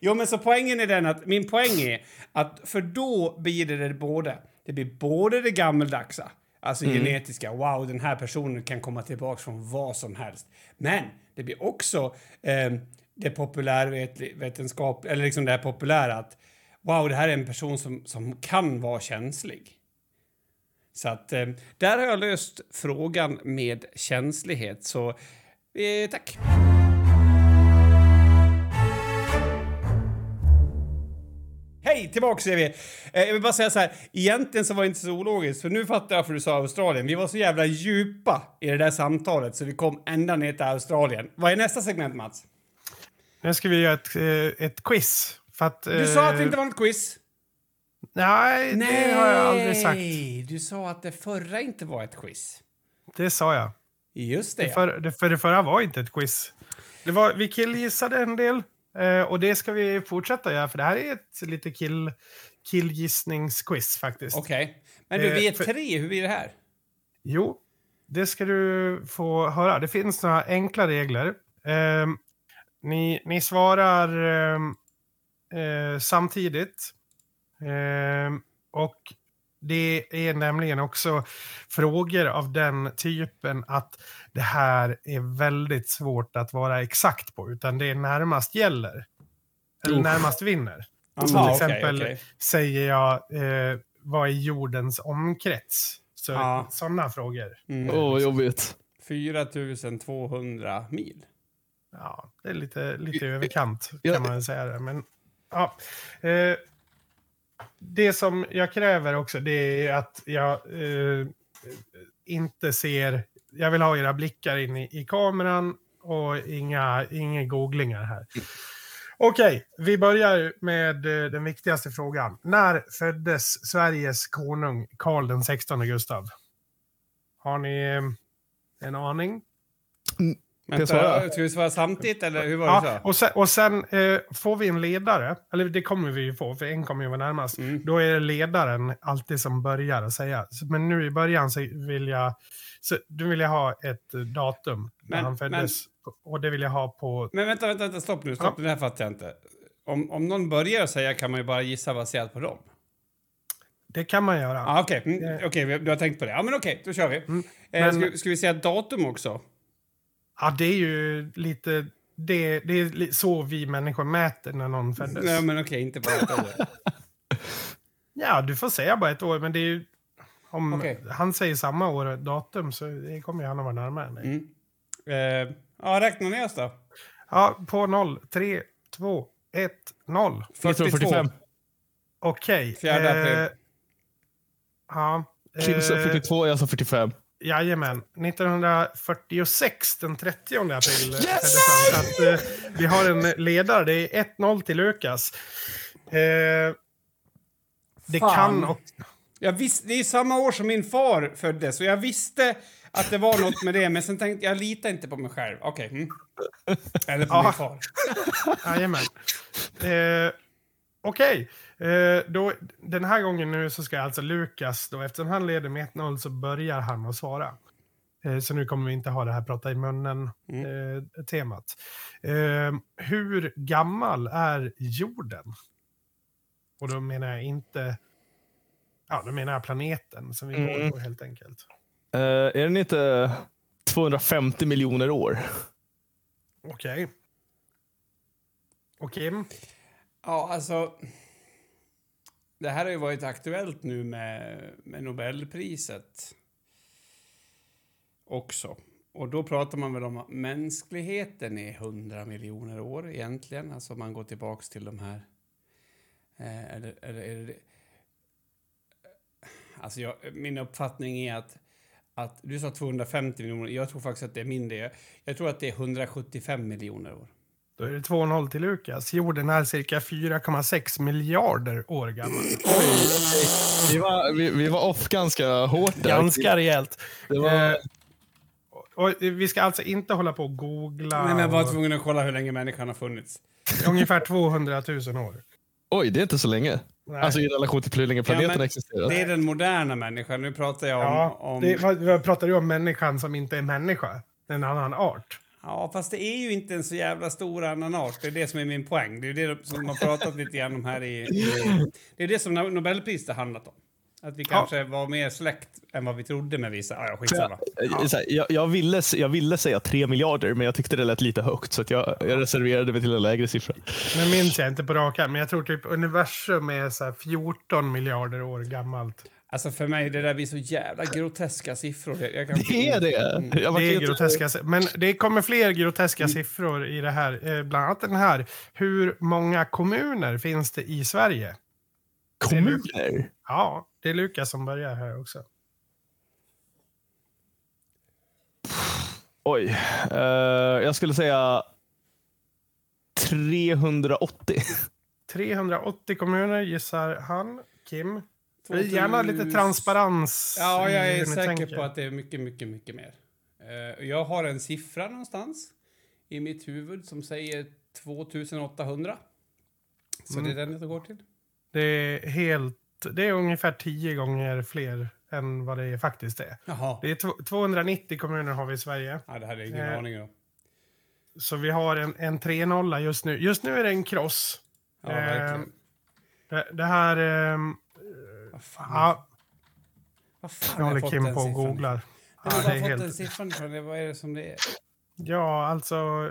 Jo, men så poängen är den att min poäng är att för då blir det det både. Det blir både det gammeldagsa, alltså genetiska. Wow, den här personen kan komma tillbaka från vad som helst. Men det blir också eh, det populärvetenskap eller liksom det här populära att wow, det här är en person som, som kan vara känslig. Så att eh, där har jag löst frågan med känslighet. Så eh, tack. Hej, tillbaks är vi. Eh, jag vill bara säga så här, egentligen så var det inte så ologiskt, för nu fattar jag varför du sa Australien. Vi var så jävla djupa i det där samtalet så vi kom ända ner till Australien. Vad är nästa segment, Mats? Nu ska vi göra ett, eh, ett quiz. Att, Du sa att det eh, inte var något quiz. Nej, det har jag aldrig sagt. Du sa att det förra inte var ett quiz. Det sa jag. Just det, Det för, det, för det förra var inte ett quiz. Det var, vi killgissade en del. Eh, och det ska vi fortsätta göra, för det här är ett lite kill, killgissningsquiz faktiskt. Okej. Men du, vi är Eh, för- tre. Hur blir det här? Jo, det ska du få höra. Det finns några enkla regler. Ehm, ni, ni svarar ehm, eh, samtidigt. Ehm, och Det är nämligen också frågor av den typen att det här är väldigt svårt att vara exakt på, utan det är närmast gäller. Eller Uff. närmast vinner. Aha, till exempel okej. säger jag eh, vad är jordens omkrets? Så, Ja. Sådana frågor. Mm. Åh, vad jobbigt. 4200 mil. Ja, det är lite, lite överkant kan man säga. Det. Men, ja. eh, det som jag kräver också det är att jag eh, inte ser... Jag vill ha era blickar in i, i kameran och inga, inga googlingar här. Okej, vi börjar med eh, den viktigaste frågan. När föddes Sveriges konung Karl den 16 Gustav? Har ni eh, en aning? Vänta, svara? ska vi svara samtidigt eller hur var det Ja, så? och sen, och sen eh, får vi en ledare, eller det kommer vi ju få, för en kommer ju vara närmast. Mm. Då är det ledaren alltid som börjar att säga. Men nu i början så vill jag, så, du vill jag ha ett eh, datum när Men- han föddes. Och det vill jag ha på... Men vänta, vänta, vänta, stopp nu, stopp, Ja. det här fattar jag inte. Om, om någon börjar säga kan man ju bara gissa baserat på dem. Det kan man göra. Ah, okej, mm, Eh. vi- du har tänkt på det. Ja, men okej, då kör vi. Mm, eh, men- ska, ska vi säga datum också? Ja, det är ju lite... Det, det är så vi människor mäter när någon föddes. Nej, men okej, inte bara ett år. Ja, du får säga bara ett år, men det är ju... Om Okej. han säger samma år och datum så det kommer ju han att vara närmare än dig. Mm. Eh, ja, räkna ner oss då. Ja, på noll. Tre, två, ett, noll. 1945. Okej. Fjärde april. ja. Kim sa eh, 42, jag sa 45. Jajamän. 1946, den 30 april. Så att, eh, vi har en ledare. Det är 1-0 till Lukas. Eh, det Fan. kan och, Jag visste, det är samma år som min far föddes och jag visste att det var något med det, men sen tänkte jag litar inte på mig själv. Okej. Mm. Eller på Ja. min far. Jajamän. Eh, Okej, eh, då den här gången nu så ska alltså Lukas, då, eftersom han leder med 1-0 så börjar han att svara. Eh, så nu kommer vi inte ha det här prata i munnen-temat. Eh, hur gammal är jorden? Och då menar jag inte... Ja, då menar jag planeten som vi Mm. går på helt enkelt. Eh, är den inte 250 miljoner år? Okej. Och Kim? Ja, alltså... Det här har ju varit aktuellt nu med, med Nobelpriset också. Och då pratar man väl om att mänskligheten är 100 miljoner år egentligen. Alltså om man går tillbaks till de här... Eh, eller, eller är det... Alltså jag, min uppfattning är att, att... Du sa 250 miljoner. Jag tror faktiskt att det är mindre. Jag tror att det är 175 miljoner år. Då är det 2-0 till Lukas. Jorden är cirka 4,6 miljarder år gammal. Vi var, vi, vi var off ganska hårt där. Ganska rejält. Det var, Eh, och vi ska alltså inte hålla på och googla. Nej, men jag var och- tvungen att kolla hur länge människan har funnits. Ungefär 200 000 år. oj, det är inte så länge. Nej. Alltså i relation till hur länge planeten men har existerat. Det är den moderna människan. Nu pratar jag om... ja, om det, vad, vad pratar du om människan som inte är människa? En annan art. Ja, fast det är ju inte en så jävla stor annan art. Det är det som är min poäng. Det är det som man pratat lite grann om här i... i det är det som Nobelpriset har handlat om. Att vi kanske var mer släkt än vad vi trodde med vissa... Ah, ja, skitsamma. Här, Jag, jag, ville, jag ville säga 3 miljarder, men jag tyckte det lät lite högt. Så att jag, jag reserverade mig till en lägre siffra. Nu minns jag inte på rak men jag tror typ universum är så här 14 miljarder år gammalt. Alltså för mig, det där blir så jävla groteska siffror. Jag, jag kan, Det är det. Jag var Det är groteska, men det kommer fler groteska siffror i det här. Eh, bland annat den här. Hur många kommuner finns det i Sverige? Kommuner? Ja, det är Lukas som börjar här också. Oj. Eh, jag skulle säga 380. 380 kommuner gissar han. Kim? 2000 Gärna lite transparens. Ja, jag är säker tänker. på att det är mycket, mycket, mycket mer. Eh, jag har en siffra någonstans i mitt huvud som säger 2800. Så det är den jag går till. Det är helt... Det är ungefär 10 gånger fler än vad det faktiskt är. Jaha. Det är tw- 290 kommuner har vi i Sverige. Ja, det hade jag ingen Eh, aning om. Så vi har en, en 3-0 just nu. Just nu är det en kross. Ja, Eh, verkligen. det, det här... ehm, Vad fan. ja, Vad fan jag håller fått Kim på och googlar. Jag Ja, har det är fått helt... den siffran ifrån det. Vad är det som det är? Ja, alltså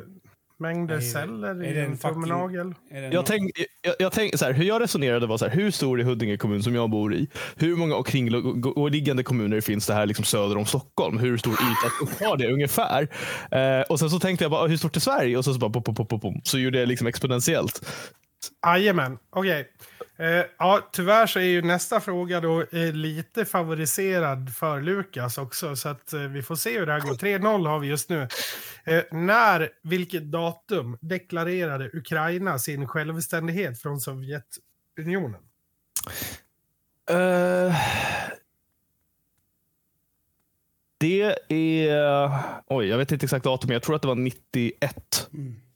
mängder Nej, celler är i det en tumnagel. Jag någon- tänk, jag, jag tänk, så här, hur jag resonerade var så här, hur stor är Huddinge kommun som jag bor i? Hur många omkringliggande kommuner finns det här liksom söder om Stockholm? Hur stor yta har det ungefär? Eh, och sen så tänkte jag bara, hur stort är Sverige? Och så, så bara, pop, pop, pop, pop. så gjorde jag liksom exponentiellt. Jajamän, okej. Eh, ja, tyvärr så är ju nästa fråga då eh, lite favoriserad för Lukas också. Så att eh, vi får se hur det här går. 3-0 har vi just nu. Eh, när, vilket datum deklarerade Ukraina sin självständighet från Sovjetunionen? Eh, det är... Oj, jag vet inte exakt datum, jag tror att det var 91. Det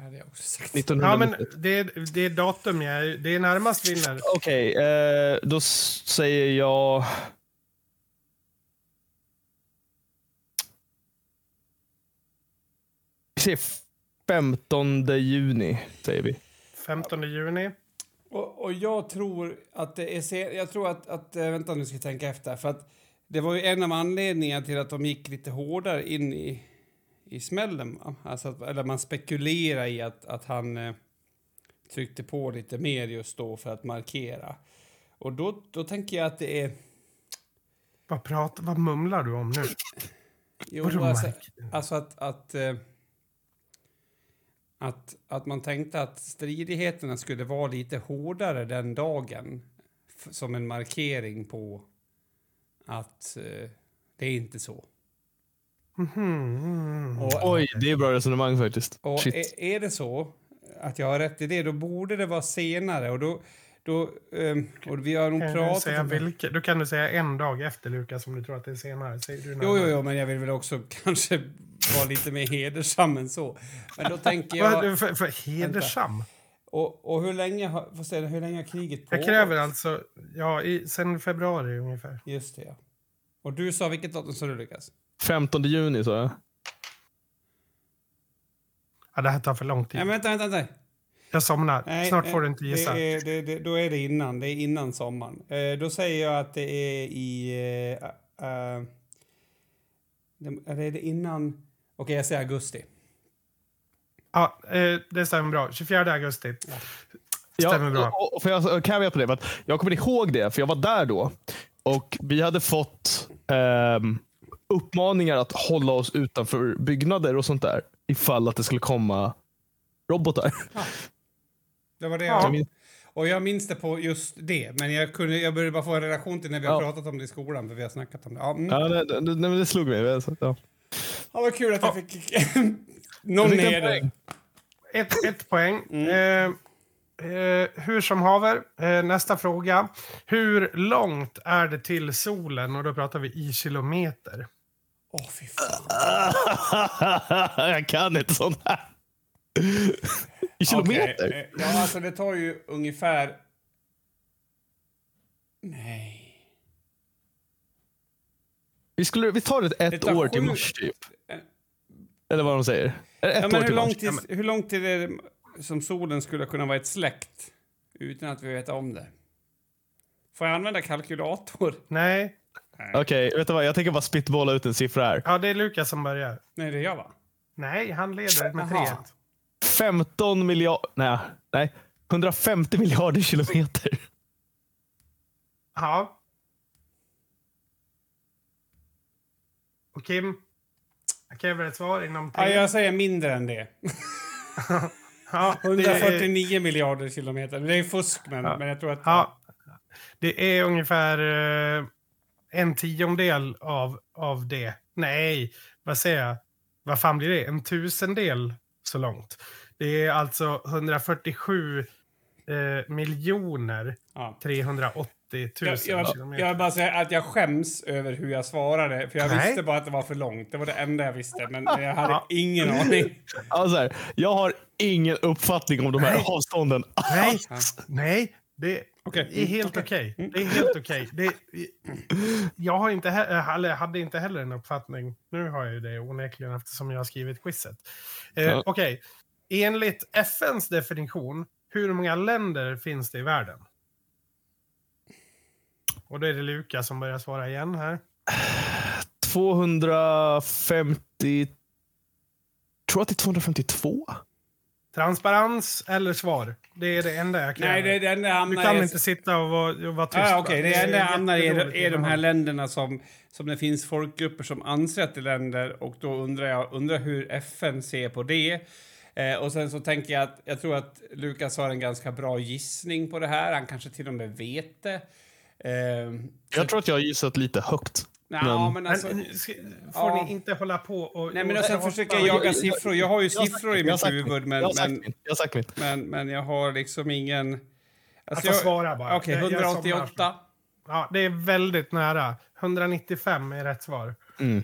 hade jag också sagt. 1991. Ja, men det, är- det är datum jag är, det är närmast vinner. Okej, eh, då säger jag... Vi säger 15 juni, säger vi. 15 juni. Och, och jag tror att det är... Jag tror att... att eh, vänta nu ska jag tänka efter. För att det var ju en av anledningarna till att de gick lite hårdare in i, i smällen. Alltså att, eller man spekulerar i att, att han eh, tryckte på lite mer just då för att markera. Och då, då tänker jag att det är... Vad, pratar, vad mumlar du om nu? Jo, Vadå alltså, alltså att... Att, eh, att, att man tänkte att stridigheterna skulle vara lite hårdare den dagen som en markering på att eh, det är inte så. Mhm. Och, Oj, det är bra resonemang faktiskt. och Shit. är, är det så att jag har rätt i det, då borde det vara senare. Och då... då ehm, och vi har nog Kan du, pratat säga om vilka, då kan du säga en dag efter Lukas om du tror att det är senare. Säger du Jo, jo, jo, men jag vill väl också kanske vara lite mer hedersam än så. Men då tänker jag... För, för hedersam? Och, och hur länge har, se, hur länge har kriget pågått? Jag kräver alltså, ja, i, sen februari ungefär. Just det, ja. Och du sa, vilket datum sa du Lukas? 15 juni, sa jag. Ja, det här tar för lång tid. Nej, men vänta, vänta, vänta. Jag somnar. Nej, Snart eh, får du inte gissa. Det är, det, det, då är det innan, det är innan sommaren. Eh, då säger jag att det är i... Eh, eh, det, eller är det innan... Okej, jag säger augusti. Ja, eh, det stämmer bra. 24 augusti. Stämmer bra. Och, och för jag kan jag på det, för att jag kommer ihåg det, för jag var där då. Och vi hade fått ehm, uppmaningar att hålla oss utanför byggnader och sånt där. Ifall att det skulle komma robotar. Det var det Ja. jag... Och jag minns det på just det, men jag, kunde, jag började bara få en relation till när vi har Ja. pratat om det i skolan, för vi har snackat om det. Ja, mm. Ja, det, det, det, slog mig. Så, ja. ja vad kul att jag fick någon heder. Ett, ett poäng. Mm. Eh, eh, hur som haver, eh, nästa fråga. Hur långt är det till solen? Och då pratar vi i kilometer. Åh, fy fan. jag kan inte sånt här. I kilometer? Okej, eh, Ja, alltså det tar ju ungefär... Nej. Vi, skulle, vi tar ett, Det ett tar år till sju- Mars typ. Eller vad de säger. Ett Ja, år men hur, till Mars. långt till, hur långt till det som solen skulle kunna vara ett släkt utan att vi vet om det? Får jag använda kalkylator? Nej, Okej, vet du vad? Jag tänker bara spitbolla ut en siffra här. ja, det är Lukas som börjar. Nej, det är jag va? Nej, han leder med Jaha. 3 15 miljarder... Nej, nej. 150 miljarder kilometer. Ja. Och Kim? Jag kräver ett svar inom Ja, tre. jag säger mindre än det. Ja, det är, 149 miljarder kilometer. Det är fusk, men, men jag tror att... ja, det är ungefär eh, en tiondel av, av det. Nej, vad säger jag? Vad fan blir det? En tusendel så långt. Det är alltså 147 eh, miljoner Ja. 380 000 Jag, jag, kilometer. jag vill bara säga att jag skäms över hur jag svarade. För jag Nej. visste bara att det var för långt. Det var det enda jag visste. Men jag hade Ja. ingen aning. Alltså här, jag har ingen uppfattning om de här Nej. avstånden. Nej, nej. Det Okej. är helt Mm, okej. Det är helt okej. Det- Jag har inte he- eller hade inte heller en uppfattning. Nu har jag ju det onekligen eftersom jag har skrivit quizet. Eh, Ja. Okej. Enligt FNs definition, hur många länder finns det i världen? Och då är det Lukas som börjar svara igen här. 250... Tror att det är 252? Transparens eller svar? Det är det enda jag kan Nej, det, det enda Du hamnar kan i- inte sitta och vara, och vara tyst. Ah, va? Okej, det enda jag hamnar i är, de här länderna som, som det finns folkgrupper som anser att det är länder och då undrar jag undrar hur FN ser på det. Eh, och sen så tänker jag att jag tror att Lukas har en ganska bra gissning på det här. Han kanske till och med vet det. Eh, Jag tror att jag har gissat lite högt. Ja, men- men alltså... Men, ska- får Ja. ni inte hålla på och... Nej, men och sen prata- försöker jag jaga jag- siffror. Jag har ju Jag har sagt siffror i mitt, jag huvud, men, jag men, jag men, men jag har liksom ingen... Jag får svara bara. Okej, Jag- jag 188. Ja, det är väldigt nära. 195 är rätt svar. Mm.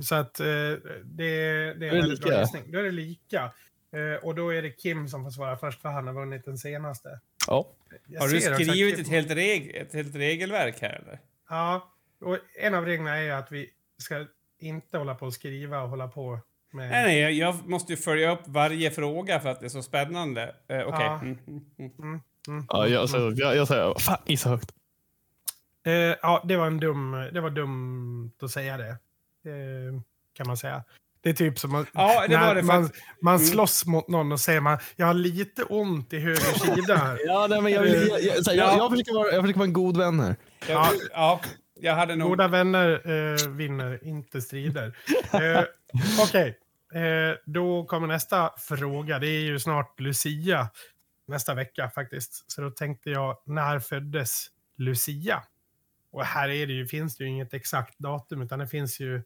Så att eh, det, det är en väldigt bra lika? gissning. Då är det lika. Eh, och då är det Kim som får svara först, för han har vunnit den senaste. Ja. Jag Har du skrivit ett helt, reg ett helt regelverk här, eller? Ja, och en av reglerna är att vi ska inte hålla på och skriva och hålla på med... Nej, nej, jag- jag måste ju följa upp varje fråga för att det är så spännande. Eh, Okej. Ja. Mm, mm, mm. Mm. Ja, jag, alltså, jag, jag säger, fan, gissa högt. Eh, ja, det var en dum... Det var dumt att säga det. Eh, kan man säga. Det är typ som att Ja, det var när det man, faktiskt. man Mm. slåss mot någon och säger man jag har lite ont i höger sida. här." Ja, nej, men jag, jag, jag, jag, så här, jag, Ja. jag, försöker vara, jag försöker vara en god vän här. Jag, ja, jag hade nog... Goda vänner eh, vinner, inte strider. Eh, Okej, eh, då kommer nästa fråga. Det är ju snart Lucia nästa vecka faktiskt. Så då tänkte jag, när föddes Lucia? Och här är det ju, finns det ju inget exakt datum, utan det finns ju...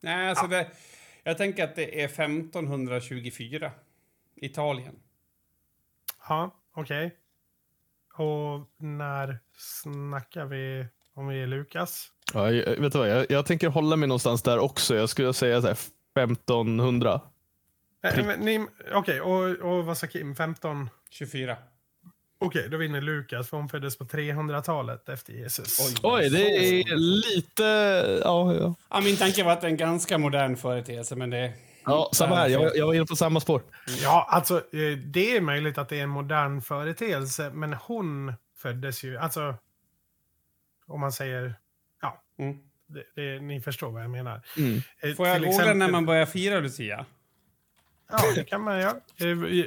Nej, alltså det, jag tänker att det är 1524. Italien. Ja, okej. Och när snackar vi om vi är Lukas? Ja, jag, vet du vad, jag, jag tänker hålla mig någonstans där också. Jag skulle säga så här 1500. Eh, Okej, och, och vad sa Kim? 15? 24. Okej, då vinner Lukas, för hon föddes på 300-talet efter Jesus. Oj. Oj, det är lite... Ja, ja. Ja, min tanke var att det är en ganska modern företeelse, men det... ja samma här. Jag, jag var inne på samma spår. Ja, alltså eh, det är möjligt att det är en modern företeelse, men hon föddes ju, alltså om man säger, ja, Mm. det, det, ni förstår vad jag menar. Mm. Eh, Får jag googla exempel- när man börjar fira Lucia? Ja, det kan man göra. Eh,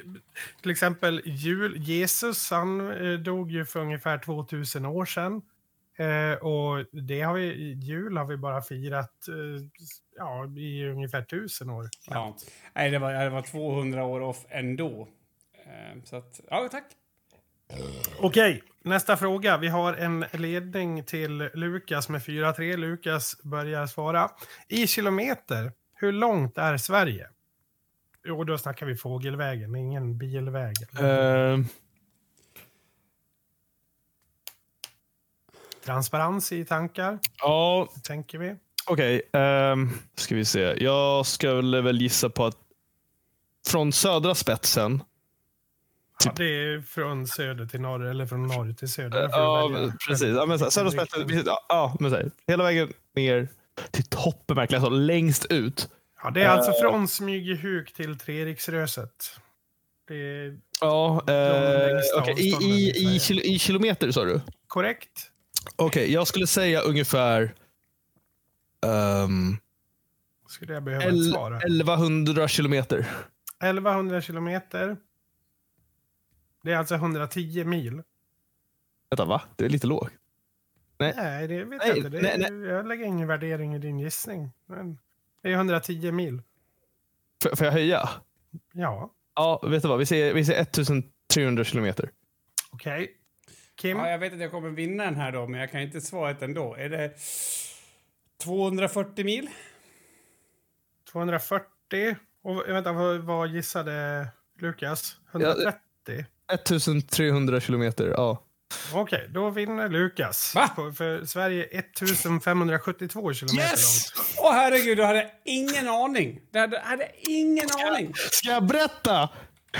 Till exempel jul. Jesus, han eh, dog ju för ungefär 2000 år sedan. Eh, och det har vi, jul har vi bara firat eh, ja, i ungefär 1000 år. Ja. Nej, det var, det var 200 år off ändå. Eh, Så att, ja, tack. Okej, nästa fråga. Vi har en ledning till Lukas med 4-3. Lukas börjar svara. I kilometer, hur långt är Sverige? Jo, då snackar vi fågelvägen, ingen bilväg. Eh, Transparens i tankar, ja, tänker vi. okej. ehm, ska vi se. Jag skulle väl gissa på att från södra spetsen. Ja, det är från söder till norr, eller från norr till söder. Ja, välja. precis. Ja, men så här, södra spetsen. precis, Ja, men så här, hela vägen ner till toppen, verkligen. Alltså, längst ut. Ja, det är alltså från Smygehuk till Treriksröset. Det är Ja, eh, längsta okej. I, i, i kil, I kilometer sa du? korrekt. Okej, jag skulle säga ungefär um, Skulle jag behöva ett svar? här? 1100 kilometer. 1100 kilometer. Det är alltså 110 mil. Vänta, va? Det är lite lågt. Nej. Nej, det vet Nej, jag inte. Det är, nej, Jag lägger ingen värdering i din gissning. Men det är 110 mil. Får, får jag höja? Ja, Ja, vet du vad? Vi säger, vi säger 1300 kilometer. okej. Kim? Ja, jag vet att jag kommer vinna den här då, men jag kan inte svaret ändå. Är det 240 mil? 240. Och vänta, vad, vad gissade Lukas? 130? 1300 kilometer, ja. Okej, då vinner Lukas. Va? För Sverige 1572 kilometer Yes! långt. Åh herregud, du hade ingen aning. Du hade, hade ingen aning. Ska jag berätta?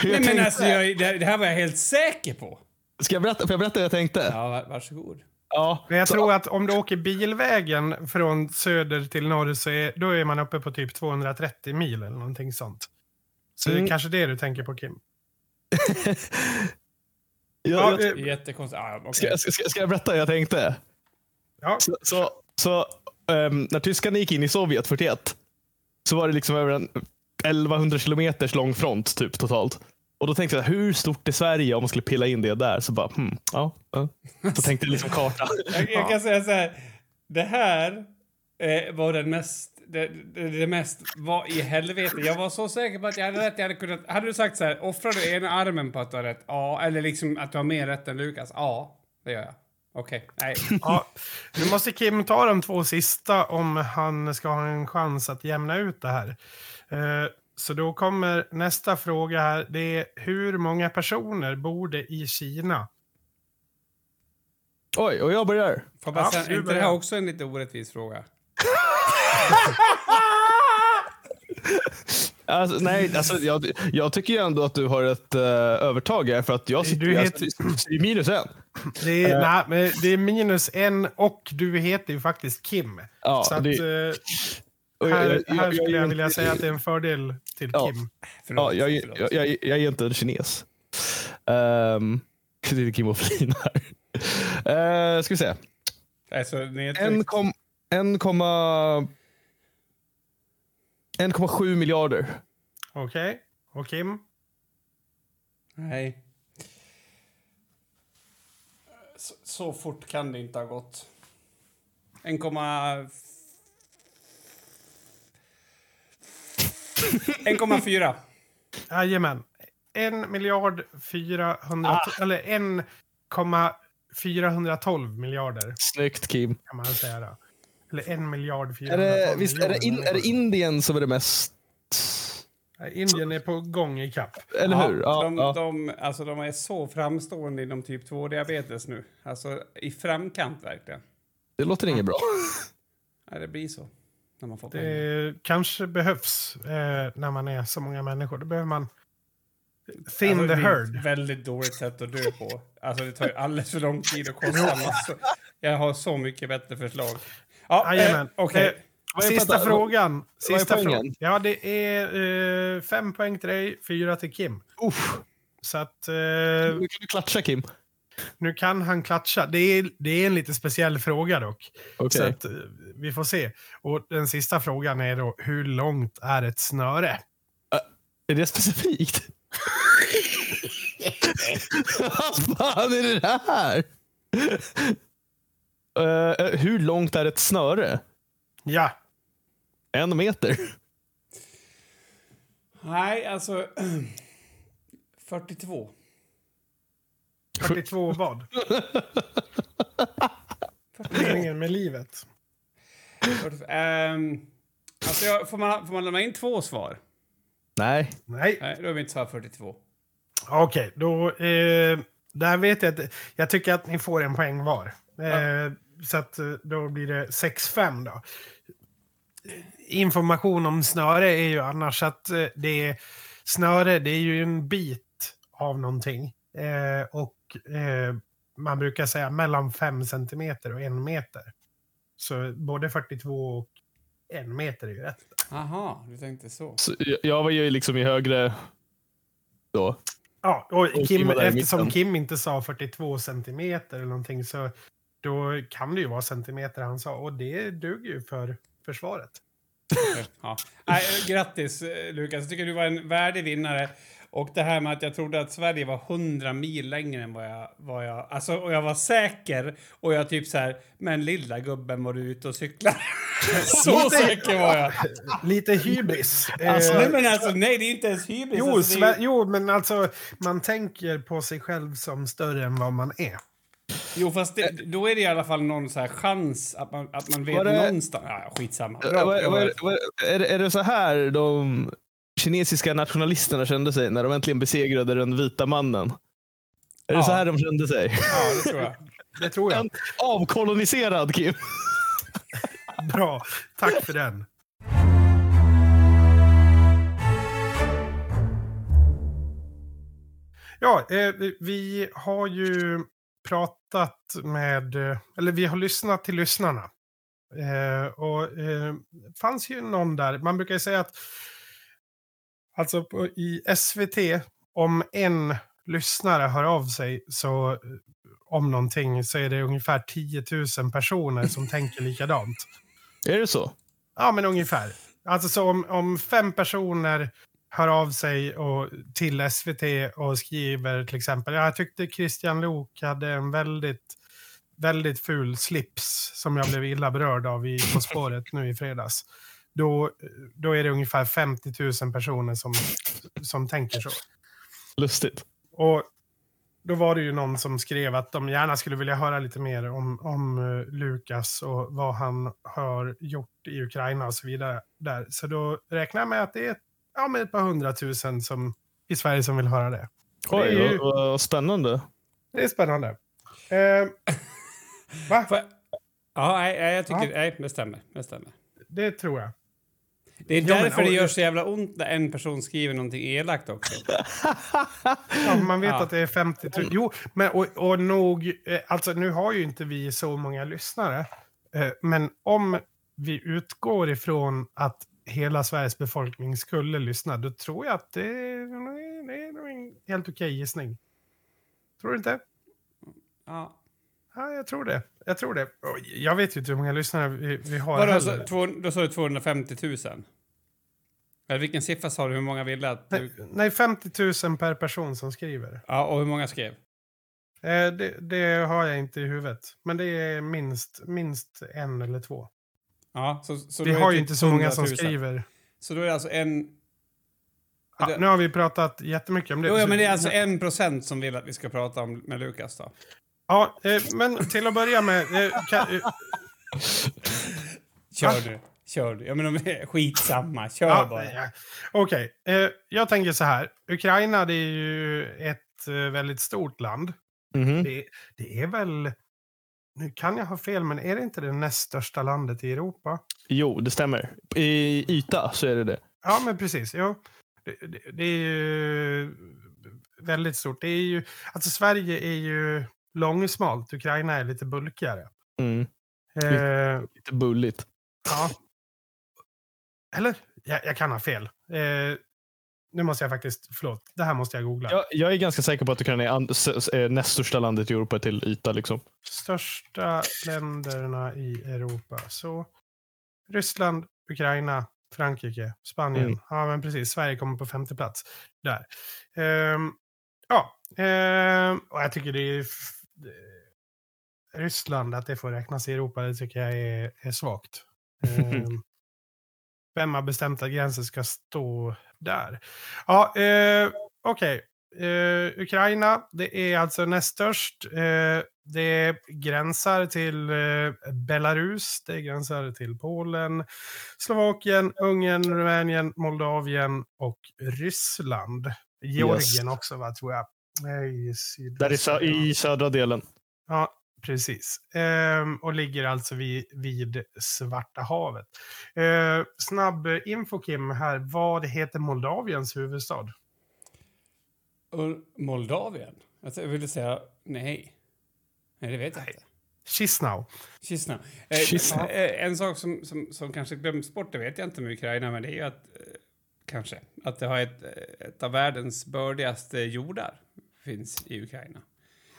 Jag Nej, men alltså, jag, det, det här var jag helt säker på. Ska jag berätta? Får jag berätta hur jag tänkte? Ja, var- varsågod. Ja. Men jag så- tror att om du åker bilvägen från söder till norr så är, då är man uppe på typ 230 mil eller någonting sånt. Så det Mm. är kanske det du tänker på Kim. Jag, Ja, Jättekonstigt. Ah, okej. ska, ska, ska jag berätta hur jag tänkte? Ja. Så, så, så ehm, när tyskarna gick in i Sovjet 41 så var det liksom över en 1100 kilometers lång front typ totalt. Och då tänkte jag, hur stort är Sverige om man skulle pilla in det där? Så bara, hmm, ja. ja. Så tänkte jag liksom karta. Jag, jag kan säga så här. Det här eh, var den mest... Det, det, det mest... Vad i helvete? Jag var så säker på att jag hade rätt. Jag hade, kunnat, hade du sagt så här, offrar du ena armen på att du har rätt? Ja. Eller liksom att du har mer rätt än Lukas? Ja, det gör jag. Okej, nej. Ja, nu måste Kim ta de två sista om han ska ha en chans att jämna ut det här. Eh, Så då kommer nästa fråga här. Det är hur många personer bor det i Kina? Oj, och jag börjar. Får bara Ja, säga, är inte det här också en lite orättvis fråga? Alltså, nej, alltså, jag, jag tycker ju ändå att du har ett uh, övertag här för att jag sitter heter... alltså, i minus en. Det är, uh, nej, men det är minus en och du heter ju faktiskt Kim. Ja, så att, uh, här, här, skulle jag vilja säga att det är en fördel till ja, Kim. Förlåt, ja, jag, jag, jag, jag, är inte en kines. Um, det är Kim och Flin här. Uh, ska vi se. Alltså, 1,5 1,7 miljarder. Okej. Och Kim? Nej. Så, så fort kan det inte ha gått. 1,... 1,4. Jajamän. En miljard 400... Eller 1,412 miljarder Snyggt Kim. kan man säga. Då. Eller en miljard Är 412 det, visst, är, det in, är det Indien som är det mest... Indien är på gång i kapp. Eller hur? Ja, de, ja. De, alltså, de är så framstående inom typ 2-diabetes nu. Alltså i framkant verkligen. Det låter inget bra. Nej, det blir så. När man får pengar. Det kanske behövs eh, när man är så många människor. Då behöver man thin Alltså, the det är herd. ett väldigt dåligt sätt att dö på. Alltså det tar ju alldeles för lång tid och kostar massor. Jag har så mycket bättre förslag. Ja, eh. Eh, är- Sista vänta, frågan. Sista frågan. Ja, det är eh, fem poäng till dig, fyra till Kim. Uff. Så att eh, Nu kan du klatscha Kim. nu kan han klatscha. Det är, det är en lite speciell fråga dock. Okej. Så att, eh, vi får se. Och den sista frågan är då, hur långt är ett snöre? Är det specifikt? Vad fan är det här? Eh, hur långt är ett snöre? Ja, En meter? Nej, alltså... 42. 42 vad? Meningen med livet. 45. Ehm, alltså jag, får, man, får man lämna in två svar? Nej. Nej, Nej, då är mitt svar 42. okej. då... Eh, där vet jag att... Jag tycker att ni får en poäng var. Eh, Så att eh, då blir det 6-5 då. Information om snöre är ju annars att eh, det är... Snöre, det är ju en bit av någonting. Eh, och eh, man brukar säga mellan 5 centimeter och en meter. Så både 42 och en meter är ju rätt. Aha, du tänkte så. Så jag- var ju liksom i högre då. Ja, och Och Kim eftersom. Kim inte sa 42 centimeter eller någonting så då kan det ju vara centimeter han sa. Och det duger ju för försvaret. Ja. Nej, grattis eh, Lukas, jag tycker du var en värdig vinnare. Och det här med att jag trodde att Sverige var 100 mil längre än vad jag... Vad jag alltså, och jag var säker. Och jag typ så här, men lilla gubben var du ute och cyklar. så Lite- säker var jag. Lite hybris. Alltså, nej, men alltså, nej, det är inte ens hybris. jo, alltså, är jo, men alltså man tänker på sig själv som större än vad man är. Jo, fast det, då är det i alla fall någon så här chans att man, att man vet Var det- någonstans. Ja, skitsamma. Eh, Bra, vad- vad- är, det- är det så här de kinesiska nationalisterna kände sig när de äntligen besegrade den vita mannen? Är det Ja. så här de kände sig? Ja, det tror jag. Det tror jag. En avkoloniserad Kim. Bra. Tack för den. Ja, eh, vi har ju pratat med, eh, eller vi har lyssnat till lyssnarna. Eh, och eh, fanns ju någon där, man brukar ju säga att alltså på, i SVT, om en lyssnare hör av sig så eh, om någonting så är det ungefär 10 000 personer som tänker likadant. Är det så? Ja, men ungefär. Alltså så om, om fem personer hör av sig och, till SVT och skriver till exempel, jag tyckte Christian Lok hade en väldigt, väldigt ful slips som jag blev illa berörd av i På spåret nu i fredags. Då, då är det ungefär 50 000 personer som, som tänker så. Lustigt. Och då var det ju någon som skrev att de gärna skulle vilja höra lite mer om, om uh, Lukas och vad han har gjort i Ukraina och så vidare. Där. Så då räknar jag med att det är ja, med ett par hundratusen som, i Sverige som vill höra det. Oj, det, är ju, vad, vad spännande. det är spännande. Eh, va? Ja, nej, jag tycker... Ja. Nej, det stämmer. Det stämmer. Det tror jag. Det är Ja, men- därför det och- gör så jävla ont när en person skriver någonting elakt också. Ja, man vet Ja. att det är 50 000. Jo, men och, och nog, eh, alltså nu har ju inte vi så många lyssnare. Eh, men om vi utgår ifrån att hela Sveriges befolkning skulle lyssna, då tror jag att det är, det är nog en helt okej gissning. Tror du inte? Ja. Ja, jag tror det. Jag tror det. Jag vet ju inte hur många lyssnare vi, vi har Vadå, så, två, då sa du 250 000? Eller vilken siffra sa du? Hur många ville att Nej, du... nej, 50 000 per person som skriver. Ja, och hur många skrev? Eh, det, det har jag inte i huvudet. Men det är minst, minst en eller två. Ja, så, så Vi har ju typ inte så många som 100 000. skriver. Så då är det alltså en... Ja, Det- nu har vi pratat jättemycket om det. Jo, ja, men det är alltså en procent som vill att vi ska prata om med Lukas då. Ja, eh, men till att börja med... Eh, kan, eh, Kör Va? nu. Kör du. Ja, men de är skitsamma. Kör ja, bara. ja. Okej, eh, jag tänker så här. Ukraina det är ju ett eh, väldigt stort land. Mhm. Det, det är väl... Nu kan jag ha fel, men är det inte det näst största landet i Europa? Jo, det stämmer. I yta så är det det. Ja, men precis. Jo. Det, det, det är ju väldigt stort. Det är ju, alltså Sverige är ju långsmalt, Ukraina är lite bulkigare. Mm. Eh, Lite bulligt. ja. Eller? Jag, jag kan ha fel. Eh, nu måste jag faktiskt, förlåt, det här måste jag googla. Jag, jag är ganska säker på att Ukraina är, är näst största landet i Europa till yta. Liksom. Största länderna i Europa. Så Ryssland, Ukraina, Frankrike, Spanien. Mm. Ja, men precis. Sverige kommer på femte plats. Där. Ehm, ja, ehm, och jag tycker det är... eh, Ryssland, att det får räknas i Europa, det tycker jag är, är svagt. Ehm, vem har bestämt att gränsen ska stå där? Ja, eh, okej. Eh, Ukraina, det är alltså näst störst. Eh, det gränsar till eh, Belarus, det gränsar till Polen, Slovakien, Ungern, Rumänien, Moldavien och Ryssland. Georgien också, va, tror jag. I Där i, sö- i södra delen. Ja, precis. Ehm, och ligger alltså vid, vid Svarta havet. Eh, snabb info, Kim, här. Vad heter Moldaviens huvudstad? Moldavien? Alltså, jag ville säga nej. Nej, det vet jag inte. Chisinau. Chisinau. Eh, Chisinau. eh, en sak som, som, som kanske glöms bort, det vet jag inte med Ukraina, men det är ju att, eh, kanske, att det har ett, eh, ett av världens bördigaste jordar finns i Ukraina.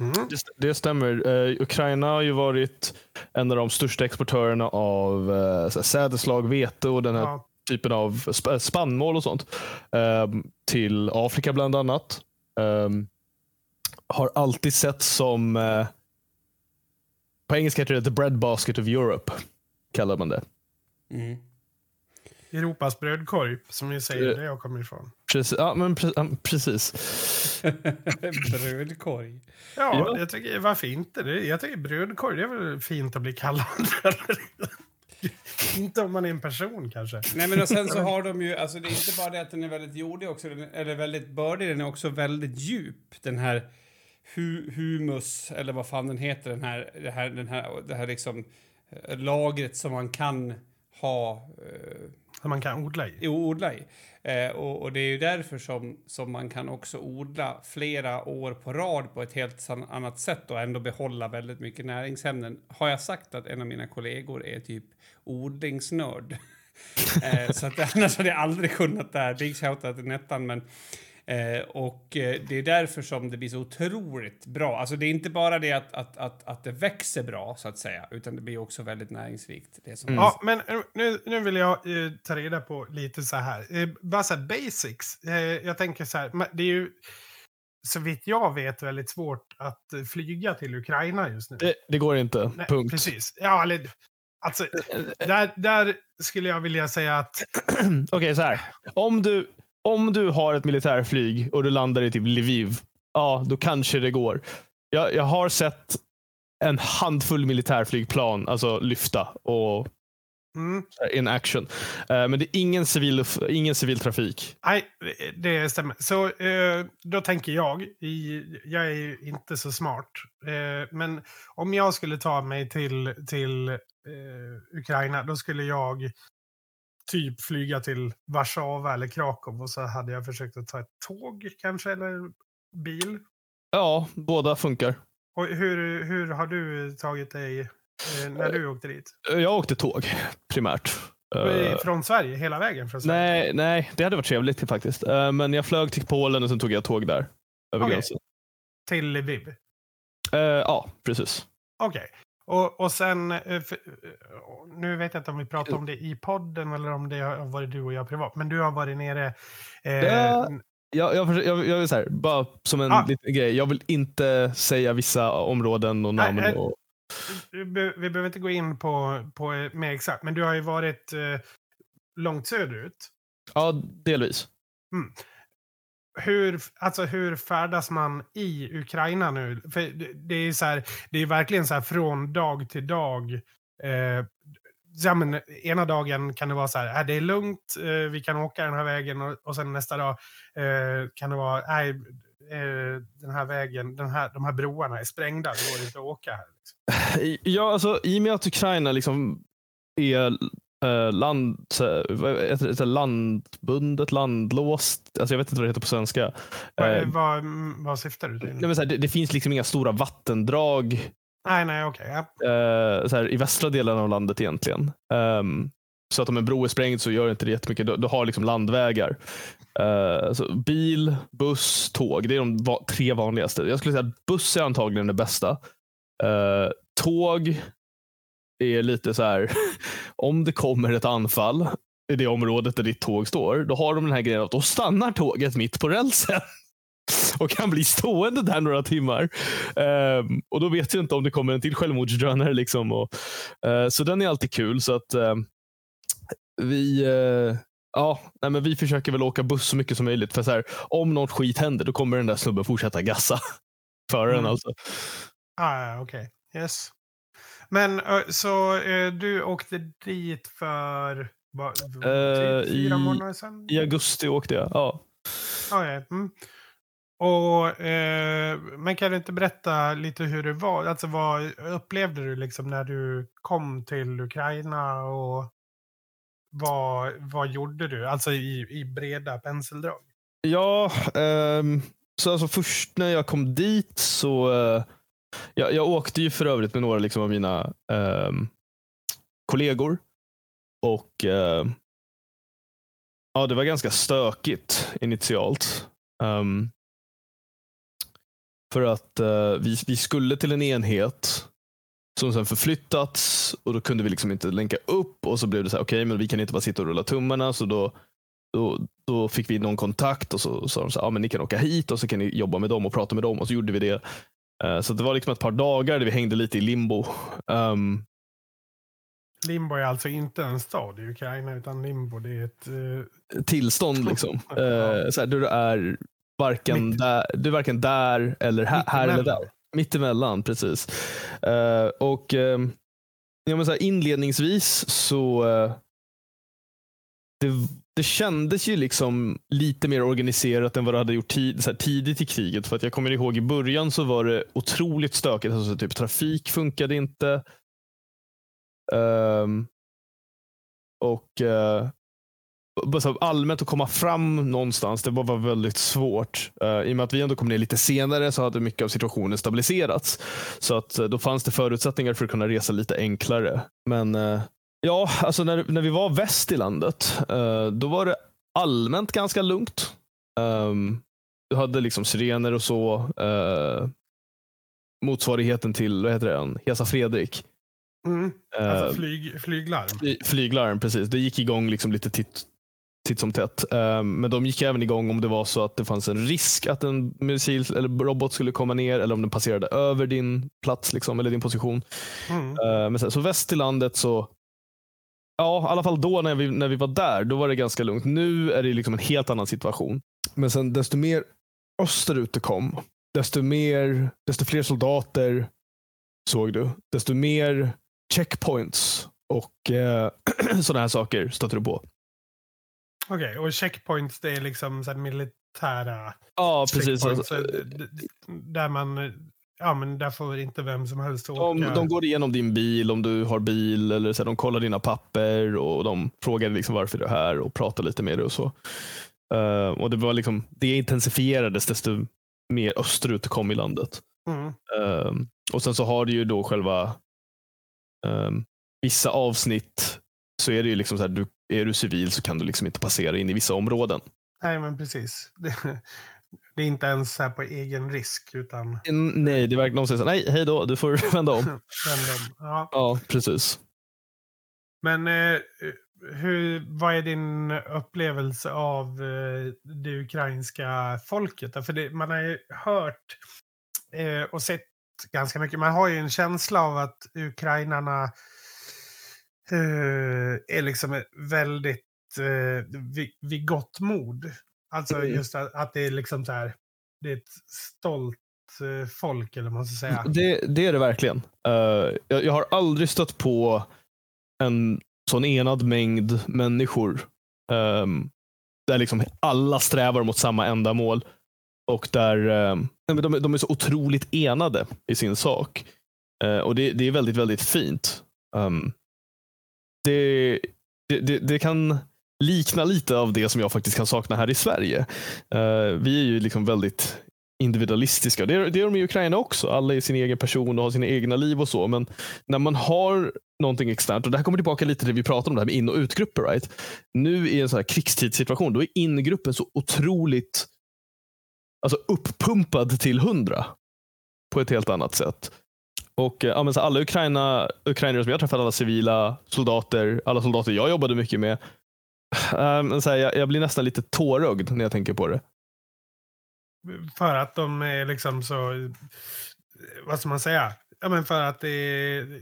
Mm. Det, st- det stämmer. Eh, Ukraina har ju varit en av de största exportörerna av eh, så här sädeslag, vete och den här Ja, typen av sp- spannmål och sånt. eh, till Afrika bland annat. Eh, har alltid sett som, eh, på engelska heter det the bread basket of Europe. Kallar man det. Mm. Europas brödkorg, som vi säger, Eh. där jag kommer ifrån. Precis. Ja, men pre- precis. Brödkorg. Ja, Ja. Jag tycker, varför inte? Det, jag tycker brödkorg, det är väl fint att bli kallad. inte om man är en person kanske. Nej, men och sen så har de ju, alltså det är inte bara det att den är väldigt jordig också, eller väldigt bördig, den är också väldigt djup. Den här hu, humus, eller vad fan den heter, den här, det här, den här, det här liksom eh, lagret som man kan ha eh, Som man kan odla i. i- odla i. Eh, och, och det är ju därför som, som man kan också odla flera år på rad på ett helt annat sätt och ändå behålla väldigt mycket näringsämnen. Har jag sagt att en av mina kollegor är typ odlingsnörd? eh, så att annars hade jag aldrig kunnat det här. Big shoutout till Nettan, men Eh, och eh, det är därför som det blir så otroligt bra. Alltså det är inte bara det att, att, att, att det växer bra, så att säga, utan det blir också väldigt näringsrikt. Det som Ja, men eh, nu, nu vill jag eh, ta reda på lite så här. Eh, bara så här basics. Eh, jag tänker så här, det är ju så vitt jag vet väldigt svårt att flyga till Ukraina just nu. Det, det går inte. Nej, Punkt. Precis. Ja, eller, alltså, där, där skulle jag vilja säga att... Okej, så här. Om du, om du har ett militärflyg och du landar i typ Lviv, ja, då kanske det går. Jag, jag har sett en handfull militärflygplan alltså lyfta och Mm, in action. Eh, men det är ingen civil, ingen civil trafik. nej, det stämmer. Så eh, då tänker jag, jag är ju inte så smart, eh, men om jag skulle ta mig till, till Ukraina, då skulle jag typ flyga till Warszawa eller Krakow och så hade jag försökt att ta ett tåg kanske, eller bil. Ja, båda funkar. Och hur, hur har du tagit dig eh, när du åkte dit? Eh, Jag åkte tåg primärt. Eh, Från Sverige, hela vägen från Sverige? nej, nej, det hade varit trevligt faktiskt. Men jag flög till Polen och sen tog jag tåg där. Över Okej. gränsen. Till Lviv? Ja, precis. Okej. Och, och sen, eh, för, eh, nu vet jag inte om vi pratar om det i podden eller om det har varit du och jag privat, men du har varit nere... Eh, Ja. Jag, jag, jag, jag vill så här, bara som en Ah. liten grej. Jag vill inte säga vissa områden och namn. nej. Och, vi, be- vi behöver inte gå in på, på eh, mer exakt, men du har ju varit eh, långt söderut. ja, delvis. Hur, alltså hur färdas man i Ukraina nu? För det, det är så här, det är verkligen så här från dag till dag. Eh, ja, men, ena dagen kan det vara så här, äh, det är lugnt, eh, vi kan åka den här vägen och, och sen nästa dag eh, kan det vara, nej, eh, den här vägen, den här, de här broarna är sprängda, det går inte att åka här. Liksom. Ja, alltså, I och med att Ukraina liksom är eh, land, det, så landbundet, landlåst. Alltså, jag vet inte vad det heter på svenska. Vad- Eh, vad, vad syftar du till? nej, men så här, det, det finns liksom inga stora vattendrag Nej, nej, okej. ja. eh, så här, i västra delen av landet egentligen. Ehm, så att om en bro är sprängd så gör det inte det jättemycket. Du, du har liksom landvägar. Eh, så bil, buss, tåg. Det är de va- tre vanligaste. Jag skulle säga att buss är antagligen det bästa. Eh, tåg är lite så här, om det kommer ett anfall i det området där ditt tåg står, då har de den här grejen att då stannar tåget mitt på rälsen och kan bli stående där några timmar. Ehm, och då vet jag inte om det kommer en till självmordsdrönare. Liksom och, eh, så den är alltid kul. Så att ehm, vi, eh, ja, nej, men vi försöker väl åka buss så mycket som möjligt. För så här, om något skit händer, då kommer den där snubben fortsätta gassa. Föraren Mm. alltså. Ah, okej. Yes. Men så eh, du åkte dit för vad, Eh, typ fyra i- månader sedan? I augusti åkte jag. Ja. Ja. mm. Och, eh, men kan du inte berätta lite hur det var? Alltså vad upplevde du liksom när du kom till Ukraina och vad, vad gjorde du? Alltså i, i breda penseldrag. Ja, ehm, så alltså först när jag kom dit så eh, jag, jag åkte ju för övrigt med några liksom av mina eh, kollegor. Och eh, ja, det var ganska stökigt initialt. Um, för att eh, vi, vi skulle till en enhet som sen förflyttats och då kunde vi liksom inte länka upp och så blev det så här, okej, men vi kan inte bara sitta och rulla tummarna så då då, då fick vi någon kontakt och så sa de så här, ah, men ni kan åka hit och så kan ni jobba med dem och prata med dem och så gjorde vi det. Eh, så det var liksom ett par dagar där vi hängde lite i limbo. Um, Limbo är alltså inte en stad i Ukraina utan Limbo det är ett... Eh, tillstånd liksom. Eh, så här, du är varken Mitt- där, du är varken där eller här, här eller där. Mittemellan, precis. Eh, och ehm, ja, men så här, inledningsvis så eh, det, det kändes ju liksom lite mer organiserat än vad det hade gjort tid, så här, tidigt i kriget. För att jag kommer ihåg i början så var det otroligt stökigt. Alltså, typ, trafik funkade inte. Um, och uh, allmänt att komma fram någonstans, det var väldigt svårt. Uh, I och med att vi ändå kom ner lite senare så hade mycket av situationen stabiliserats. Så att eh, då fanns det förutsättningar för att kunna resa lite enklare. Men ja, alltså när, när vi var väst i landet, eh, då var det allmänt ganska lugnt. Ehm, du hade liksom sirener och så. Eh, motsvarigheten till vad heter det, Hesa Fredrik. Mm. Eh, Alltså flyg, flyglarm. fly- flyglarm, precis. Det gick igång liksom lite titt, titt som tätt. Eh, men de gick även igång om det var så att det fanns en risk att en missil eller robot skulle komma ner eller om den passerade över din plats liksom, eller din position. Mm. Eh, men sen, så väst till landet så Ja, i alla fall då när vi, när vi var där, då var det ganska lugnt. Nu är det liksom en helt annan situation. Men sen desto mer österut det kom, desto, mer, desto fler soldater såg du. Desto mer checkpoints och eh, sådana här saker stötte du på. Okej, och checkpoints det är liksom så militära Ja, precis. Alltså, Där man, ja men där får inte vem som helst åka. de, de går igenom din bil om du har bil. Eller så här, de kollar dina papper och de frågar liksom varför du är här och pratar lite med dig och så. Eh, och det, var liksom, det intensifierades desto mer österut du kom i landet. Mm. Um, och sen så har du ju då själva um, vissa avsnitt så är det ju liksom så här, du, är du civil så kan du liksom inte passera in i vissa områden. Nej men precis. Det, det är inte ens här på egen risk utan Nej, det är verkligen de säger så här, nej, hej då, du får vända om. random. Ja. ja, precis. Men eh, hur, vad är din upplevelse av eh, det ukrainska folket? För det, man har ju hört eh, och sett ganska mycket. Man har ju en känsla av att ukrainarna eh, är liksom väldigt eh, vid, vid gott mod. Alltså Mm. just att, att det är liksom så här, det är ett stolt eh, folk eller vad man ska säga. Det, det är det verkligen. Uh, jag, jag har aldrig stött på en sån enad mängd människor um, där liksom alla strävar mot samma ändamål och där um, de, de är så otroligt enade i sin sak. Uh, och det, det är väldigt, väldigt fint. Um, det, det, det, det kan likna lite av det som jag faktiskt kan sakna här i Sverige. Uh, vi är ju liksom väldigt individualistiska. Det är, det är de i Ukraina också. Alla är sin egen person och har sina egna liv och så. Men när man har någonting externt, och det här kommer tillbaka lite till det vi pratade om, det här med in och utgrupper. Right? Nu i en sån här krigstidssituation, då är ingruppen så otroligt alltså uppumpad till hundra på ett helt annat sätt. Och eh, ja, men så alla Ukraina, ukrainare som jag träffat, alla civila soldater, alla soldater jag jobbade mycket med. Um, så här, jag, jag blir nästan lite tårögd när jag tänker på det. För att de är liksom så, vad ska man säga? Ja, men för att det är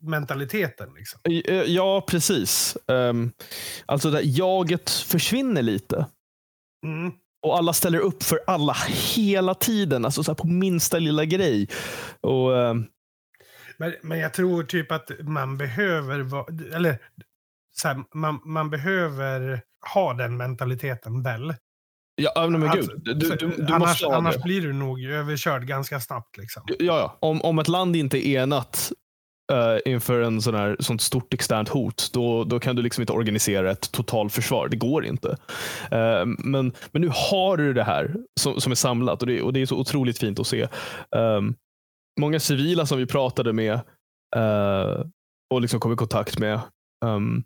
mentaliteten. Liksom. Ja, precis. Um, alltså det jaget försvinner lite. Mm. Och alla ställer upp för alla hela tiden. Alltså så på minsta lilla grej. Och, um, men, men jag tror typ att man behöver, eller så här, man, man behöver ha den mentaliteten väl. Ja, men gud. Du, du, du annars, annars blir du nog överkörd ganska snabbt. Liksom. Ja, ja. Om, om ett land inte är enat eh, inför en sån här, sånt stort externt hot, då, då kan du liksom inte organisera ett totalförsvar. Det går inte. Eh, men, men nu har du det här som, som är samlat och det, och det är så otroligt fint att se. Um, många civila som vi pratade med eh, och liksom kom i kontakt med, um,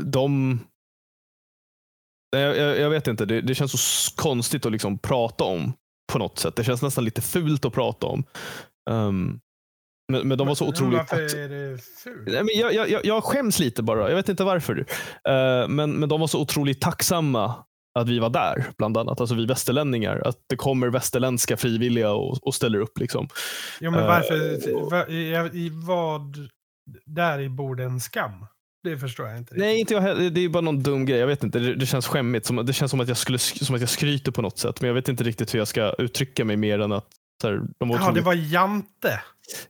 de jag, jag, jag vet inte, det, det känns så konstigt att liksom prata om på något sätt. Det känns nästan lite fult att prata om. Um, men, men de var så otroligt... Varför är det fult? Nej, men jag, jag, jag- skäms lite bara. Jag vet inte varför. Uh, men, men de var så otroligt tacksamma att vi var där, bland annat. Alltså vi västerlänningar. Att det kommer västerländska frivilliga och, och ställer upp. Liksom. Jo, men varför, va, i, i vad där i borde en skam? Det förstår jag inte. Nej, inte jag heller. Det är bara någon dum grej. Jag vet inte. Det, det känns skämmigt. Som, det känns som att, jag skulle, som att jag skryter på något sätt. Men jag vet inte riktigt hur jag ska uttrycka mig mer än att så här, de var Ja, det otroligt- var Jante.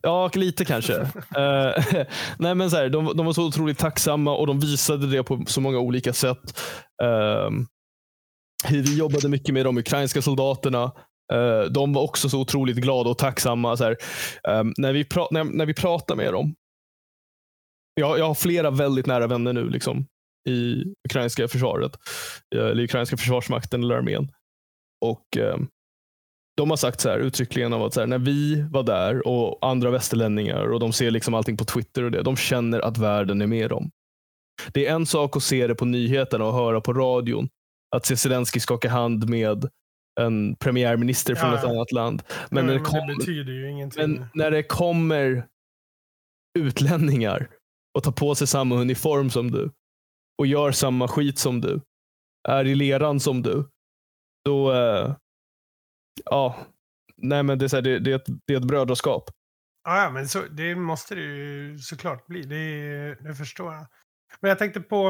Ja, lite kanske. Eh, nej, men så här, de, de var så otroligt tacksamma och de visade det på så många olika sätt. Um, vi jobbade mycket med de ukrainska soldaterna. Eh, de var också så otroligt glada och tacksamma. Så här, ehm, när, vi pra- när, när vi pratar med dem. Jag, jag har flera väldigt nära vänner nu liksom, i ukrainska försvaret. eh, Eller ukrainska försvarsmakten eller armén. Och ehm, de har sagt så här uttryckligen av att så här, när vi var där och andra västerlänningar och de ser liksom allting på Twitter och det. De känner att världen är med dem. Det är en sak att se det på nyheterna och höra på radion att se Zelensky skaka hand med en premiärminister från Ja, ett ja. annat land. Men, Men, när, det kom, det men när det kommer utlänningar och tar på sig samma uniform som du och gör samma skit som du, är i leran som du, då... eh, ja, nej men det är, så här, det, det, är ett, det är ett brödraskap. Ja, ja, men så, det måste det ju såklart bli. Det, det förstår jag. Men jag tänkte på,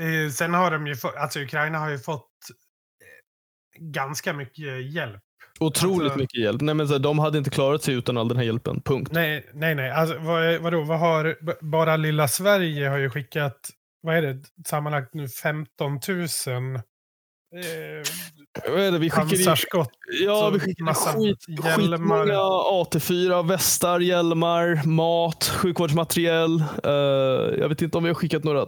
eh, sen har de ju fått, alltså Ukraina har ju fått eh, ganska mycket hjälp. Otroligt Alltså- mycket hjälp. Nej, men så här, de hade inte klarat sig utan all den här hjälpen. Punkt. Nej, nej, nej. Alltså, vad, vadå, vad har, bara lilla Sverige har ju skickat, vad är det, sammanlagt nu 15 000 eh, Vad är det? Vi skickar in, ja, vi skickar massa skit, skitmånga AT4, västar, hjälmar, mat, sjukvårdsmateriel. Eh, jag vet inte om vi har skickat några.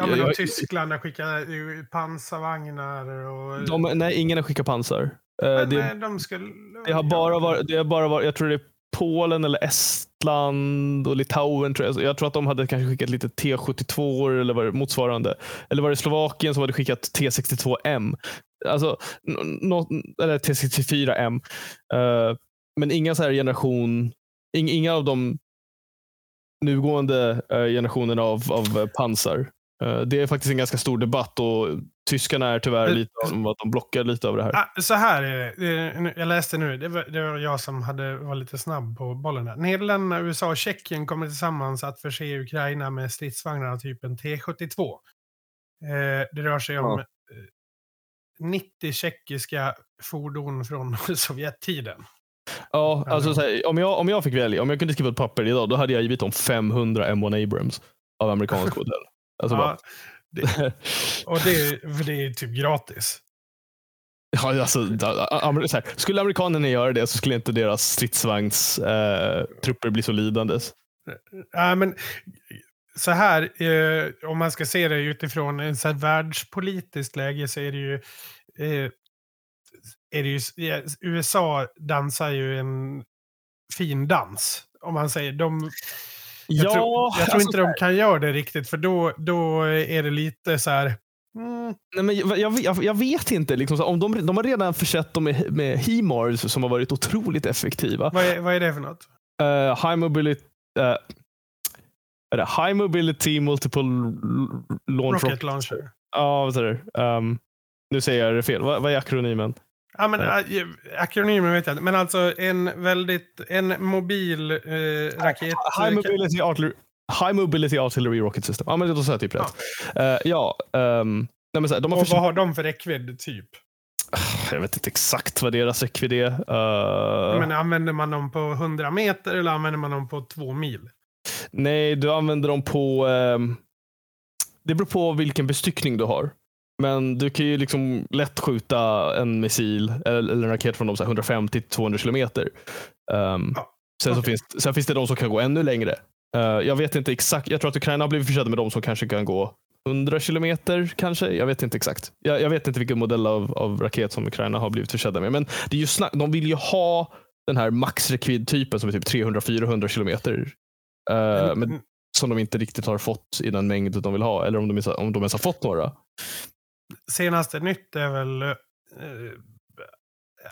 Ja, men jag- Tyskland har skickat pansarvagnar och... De, nej, ingen har skickat pansar. Eh, men, det, nej, de skulle... det har bara varit, det har bara varit, jag tror det är Polen eller Estland och Litauen. Tror jag. jag tror att de hade kanske skickat lite T72 eller vad motsvarande. Eller var det Slovakien som hade skickat T62M? Alltså, n- nå- eller T64M. Eh, men inga så här generation, ing, inga av de nugående uh, generationerna av, av eh, pansar. Eh, det är faktiskt en ganska stor debatt och tyskarna är tyvärr lite som att de blockar lite av det här. Ah, så här är det. Jag läste nu, det var, det var jag som hade, var lite snabb på bollen där. Nederländerna, USA och Tjeckien kommer tillsammans att förse Ukraina med stridsvagnar av typen T72. Eh, det rör sig om Ja. eh, 90 tjeckiska fordon från Sovjettiden. Ja, alltså här, om, jag, om jag fick välja, om jag kunde skriva ett papper idag, då hade jag givit dem 500 M1 Abrams av amerikansk modell. Alltså Ja, bara, det, och det, för det är typ gratis. ja, alltså, så här, skulle amerikanerna göra det så skulle inte deras stridsvagnstrupper eh, bli så lidandes. Ja, men så här, eh, om man ska se det utifrån en så här världspolitiskt läge så är det ju... Eh, är det ju ja, USA dansar ju en fin dans. Om man säger. De, jag tror, jag tror alltså, inte de kan göra det riktigt för då, då är det lite så här... Mm, nej, men jag, jag, jag, vet inte. Liksom, så, om de, de har redan försett dem med, med HIMARS som har varit otroligt effektiva. vad, är, vad är det för något? Eh, high mobility det High Mobility Multiple Launch Rocket Launcher. Ja, vad säger du? Um, nu säger jag det fel. Vad, vad är akronymen? Ja, men Ja. äh, akronymen vet jag inte. Men alltså en väldigt... En mobil eh, raket... High Mobility Artillery, High Mobility Artillery Rocket System. Ja, men då sa jag typ rätt. Eh, ja, ehm, nej, men så här, de har Och vad har de för räckvidd, typ? jag vet inte exakt vad deras räckvidd är. Eh, Men använder man dem på 100 meter eller använder man dem på två mil? Nej, du använder dem på... ehm, det beror på vilken bestyckning du har. Men du kan ju liksom lätt skjuta en missil eller, en raket från dem så här 150-200 kilometer. Um, Ja, sen, så okej. finns, sen finns det de som kan gå ännu längre. Eh, jag vet inte exakt. Jag tror att Ukraina har blivit försedda med de som kanske kan gå 100 kilometer kanske. Jag vet inte exakt. Jag, jag vet inte vilken modell av, av raket som Ukraina har blivit försedda med. Men det är ju snack, de vill ju ha den här maxräckvidd-typen som är typ 300-400 kilometer. Eh, men Mm, som de inte riktigt har fått i den mängd de vill ha. Eller om de, om de ens har fått några. Senaste nytt är väl eh,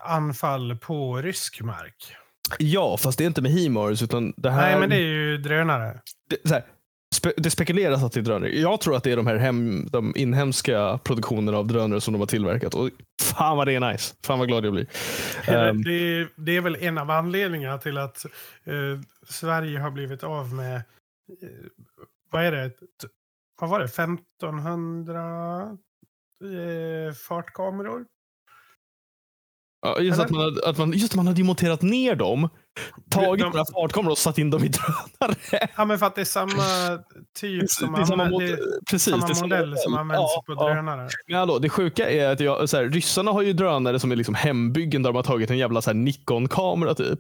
anfall på rysk mark. Ja, fast det är inte med HIMARS. Utan det, här, Nej, men det är ju drönare. det, här, spe, det spekuleras att det är drönare. Jag tror att det är de här hem, de inhemska produktionerna av drönare som de har tillverkat. Och fan vad det är nice. Fan vad glad jag blir. Ehm, det, är, det är väl en av anledningarna till att eh, Sverige har blivit av med, eh, vad är det, vad var det, 1500 eh, fartkameror? ja, just, att man, hade- att man, just att man hade monterat ner dem. Tagit De- några fartkameror och satt in dem i drönare. Ja, men för att det är samma typ som det är samma, använder- mod- det precis, samma det är samma modell som används Ja, på ja. drönare. Men hallå, det sjuka är att jag, så här, ryssarna har ju drönare som är liksom hembyggen där de har tagit en jävla Nikon-kamera typ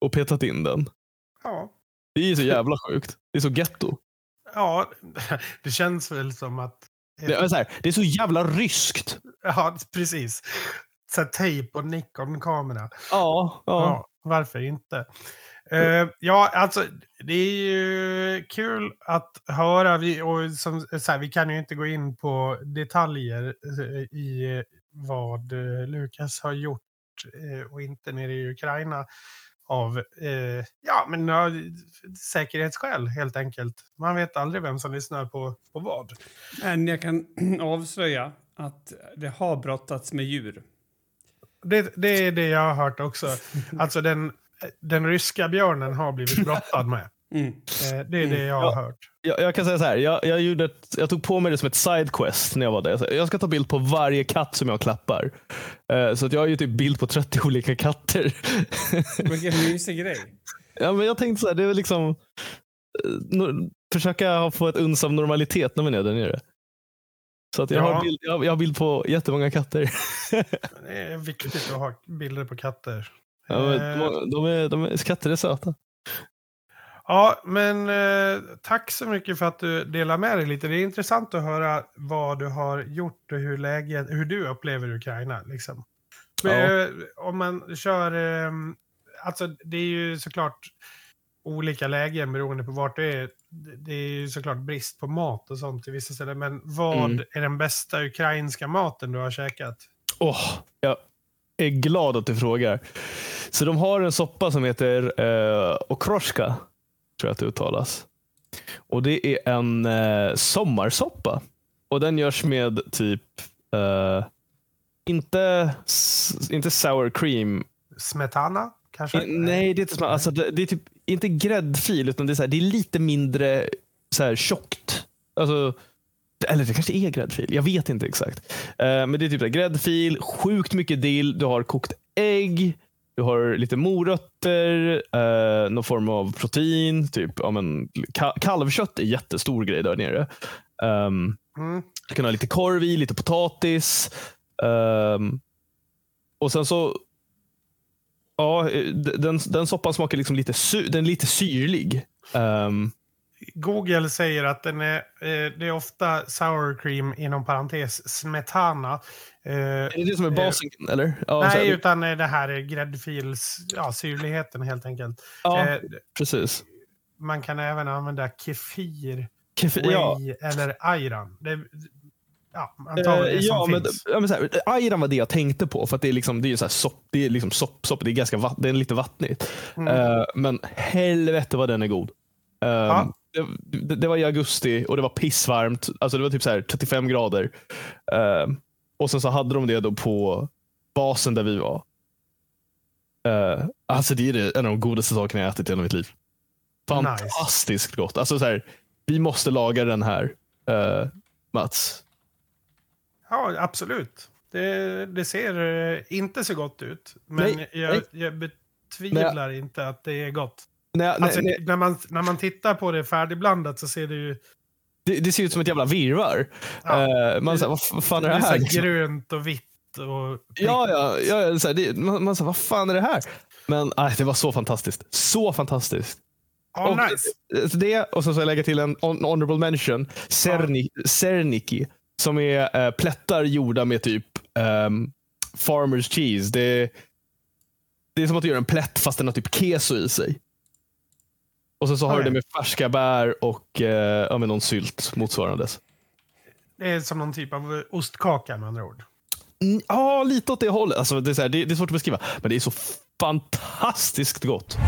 och petat in den. Ja. Det är ju så jävla sjukt. Det är så getto. ja, det känns väl som att... Det är, så här, det är så jävla ryskt. Ja, precis. Så tejp och Nikon-kamera. Ja, ja. Ja, varför inte? Eh, ja, alltså det är ju kul att höra. Vi, och som, så här, vi kan ju inte gå in på detaljer eh, i vad eh, Lukas har gjort och inte nere i Ukraina av eh, ja, men, ja, säkerhetsskäl helt enkelt. Man vet aldrig vem som lyssnar på, på vad. Men jag kan avslöja att det har brottats med djur. Det, det är det jag har hört också. Alltså den, den ryska björnen har blivit brottad med. Mm. Eh, det är det jag har Ja. hört. Jag, jag kan säga så här, jag, jag, gjorde ett, jag tog på mig det som ett sidequest när jag var där. Jag ska ta bild på varje katt som jag klappar. Eh, så att jag har ju typ bild på 30 olika katter. Vilken mysig grej. ja, men jag tänkte så här, det är liksom eh, no, försöka få ett uns av normalitet när man är där nere. Så att jag, Ja. har bild, jag, jag har bild på jättemånga katter. Det är viktigt att ha bilder på katter. ja, men, Eh, de, de är, de är, katter är söta. Ja, men eh, tack så mycket för att du delar med dig lite. Det är intressant att höra vad du har gjort och hur, läget, hur du upplever Ukraina. Liksom. Men, eh, Om man kör... Eh, alltså, det är ju såklart olika lägen beroende på vart du är. Det- är ju såklart brist på mat och sånt i vissa ställen. Men vad Mm. är den bästa ukrainska maten du har käkat? Åh, jag är glad att du frågar. Så de har en soppa som heter eh, okroshka, tror jag att det uttalas. Och det är en eh, sommarsoppa. Och den görs med typ, eh, inte, inte sour cream. Smetana, kanske? I- Nej, det är inte, alltså, det, det är typ inte gräddfil, utan det är, så här, det är lite mindre så här, tjockt. Alltså, eller det kanske är gräddfil. Jag vet inte exakt. Eh, men det är typ så här, gräddfil, sjukt mycket dill, du har kokt ägg, du har lite morötter, eh, någon form av protein. Typ, ja, men, ka- kalvkött är jättestor grej där nere. Um, Mm. du kan ha lite korv i, lite potatis. ehm, och sen så Ja, eh, den, den soppan smakar liksom lite, sy- den är lite syrlig. Ehm, Google säger att den är, eh, det är ofta sour cream inom parentes smetana. Eh, är det det som är basen? eller? Ja, nej, utan eh, det här är gräddfils, ja, syrligheten helt enkelt. ja Eh, precis. man kan även använda kefir, Kefir, whey ja, eller ayran. Det, ja, antagligen Eh, ja, men, ja, men så här, ayran var det jag tänkte på. För att det är liksom, det är så här sopp, det är liksom sopp, sopp, det är ganska vatt, det är lite vattnigt. Mm. Eh, men helvete vad den är god. Eh, Ja. det, det, var i augusti och det var pissvarmt. Alltså det var typ så här 35 grader. Eh, och sen så hade de det då på basen där vi var. Uh, alltså det är det, en av de godaste sakerna jag ätit i hela mitt liv. Fantastiskt gott. Alltså så här, vi måste laga den här, eh, Mats. Ja, absolut. Det, det ser eh, inte så gott ut. Men Nej, jag, nej. jag betvivlar inte att det är gott. Nej, Alltså, nej, nej, När, man, när man tittar på det färdigblandat så ser det ju det, det ser ut som ett jävla virrvarr. Ja. Eh, man säger, vad fan är det så här? här liksom? grönt och vitt. Och Ja, ja, ja, så här, det, man, man säger, vad fan är det här? Men nej, det var så fantastiskt. Så fantastiskt. Ja, och, nice. eh, så det, och så ska jag lägga till en hon- honorable mention. Serni, Serniki. Som är eh, plättar gjorda med typ ehm, farmers cheese. Det, det är som att du gör en plätt fast den har typ keso i sig. Och sen så har du det med färska bär och eh, ja, någon sylt motsvarandes. Det är som någon typ av ostkaka med andra ord. Mm, Ja, lite åt det hållet. Alltså, det, är så här, det, det är svårt att beskriva, men det är så fantastiskt gott.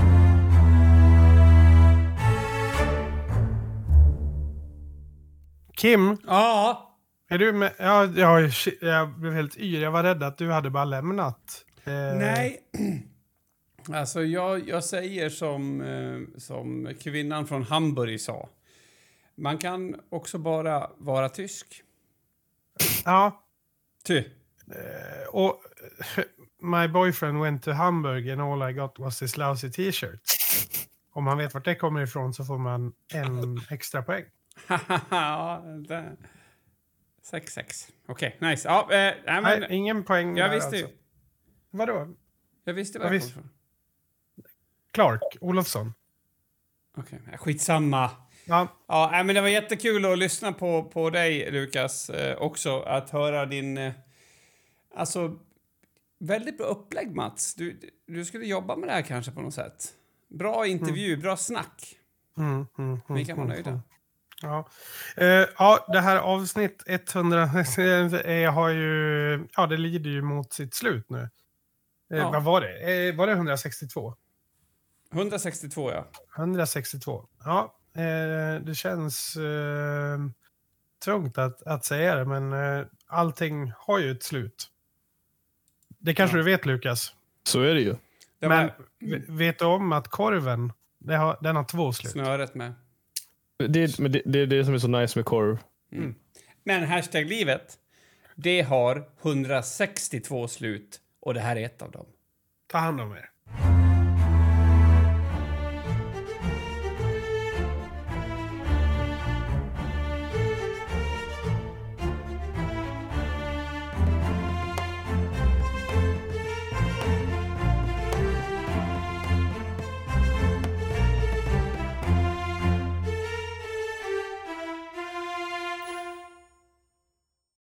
Kim, Ja, är du med? Ja, ja, jag blev helt yr. Jag var rädd att du hade bara lämnat. Eh, nej. Alltså, jag, jag säger som, eh, som kvinnan från Hamburg sa. Man kan också bara vara tysk. Ja, Ty. eh, och my boyfriend went to Hamburg and all I got was this lousy t-shirt. Om man vet vart det kommer ifrån så får man en extra poäng. Ja, det- 6-6. Okej, nice. Ja, eh, nej, men, Nej, ingen poäng jag där visste ju. alltså. Vadå? Jag visste var jag visste. Clark Olofsson. Okej, okay. skitsamma. Ja, Ja, men det var jättekul att lyssna på, på dig, Lukas, eh, också. Att höra din... Eh, alltså, väldigt bra upplägg, Mats. Du, du skulle jobba med det här kanske på något sätt. Bra intervju, bra snack. Mm, mm, mm, Vi kan vara mm, nöjda. mm. Ja. Eh, ja, det här avsnitt 100 eh, har ju, ja det lider ju mot sitt slut nu. Eh, Ja. Vad var det? Eh, var det 162? 162 ja. 162. Ja, eh, det känns eh, tungt att, att säga det, men eh, allting har ju ett slut. Det kanske Ja. du vet, Lukas. Så är det ju. Det Men var vet du om att korven, det har, den har två slut? snöret med. Det är, men det, det är det som är så nice med korv. Men hashtag livet, det har 162 slut och det här är ett av dem. Ta hand om er.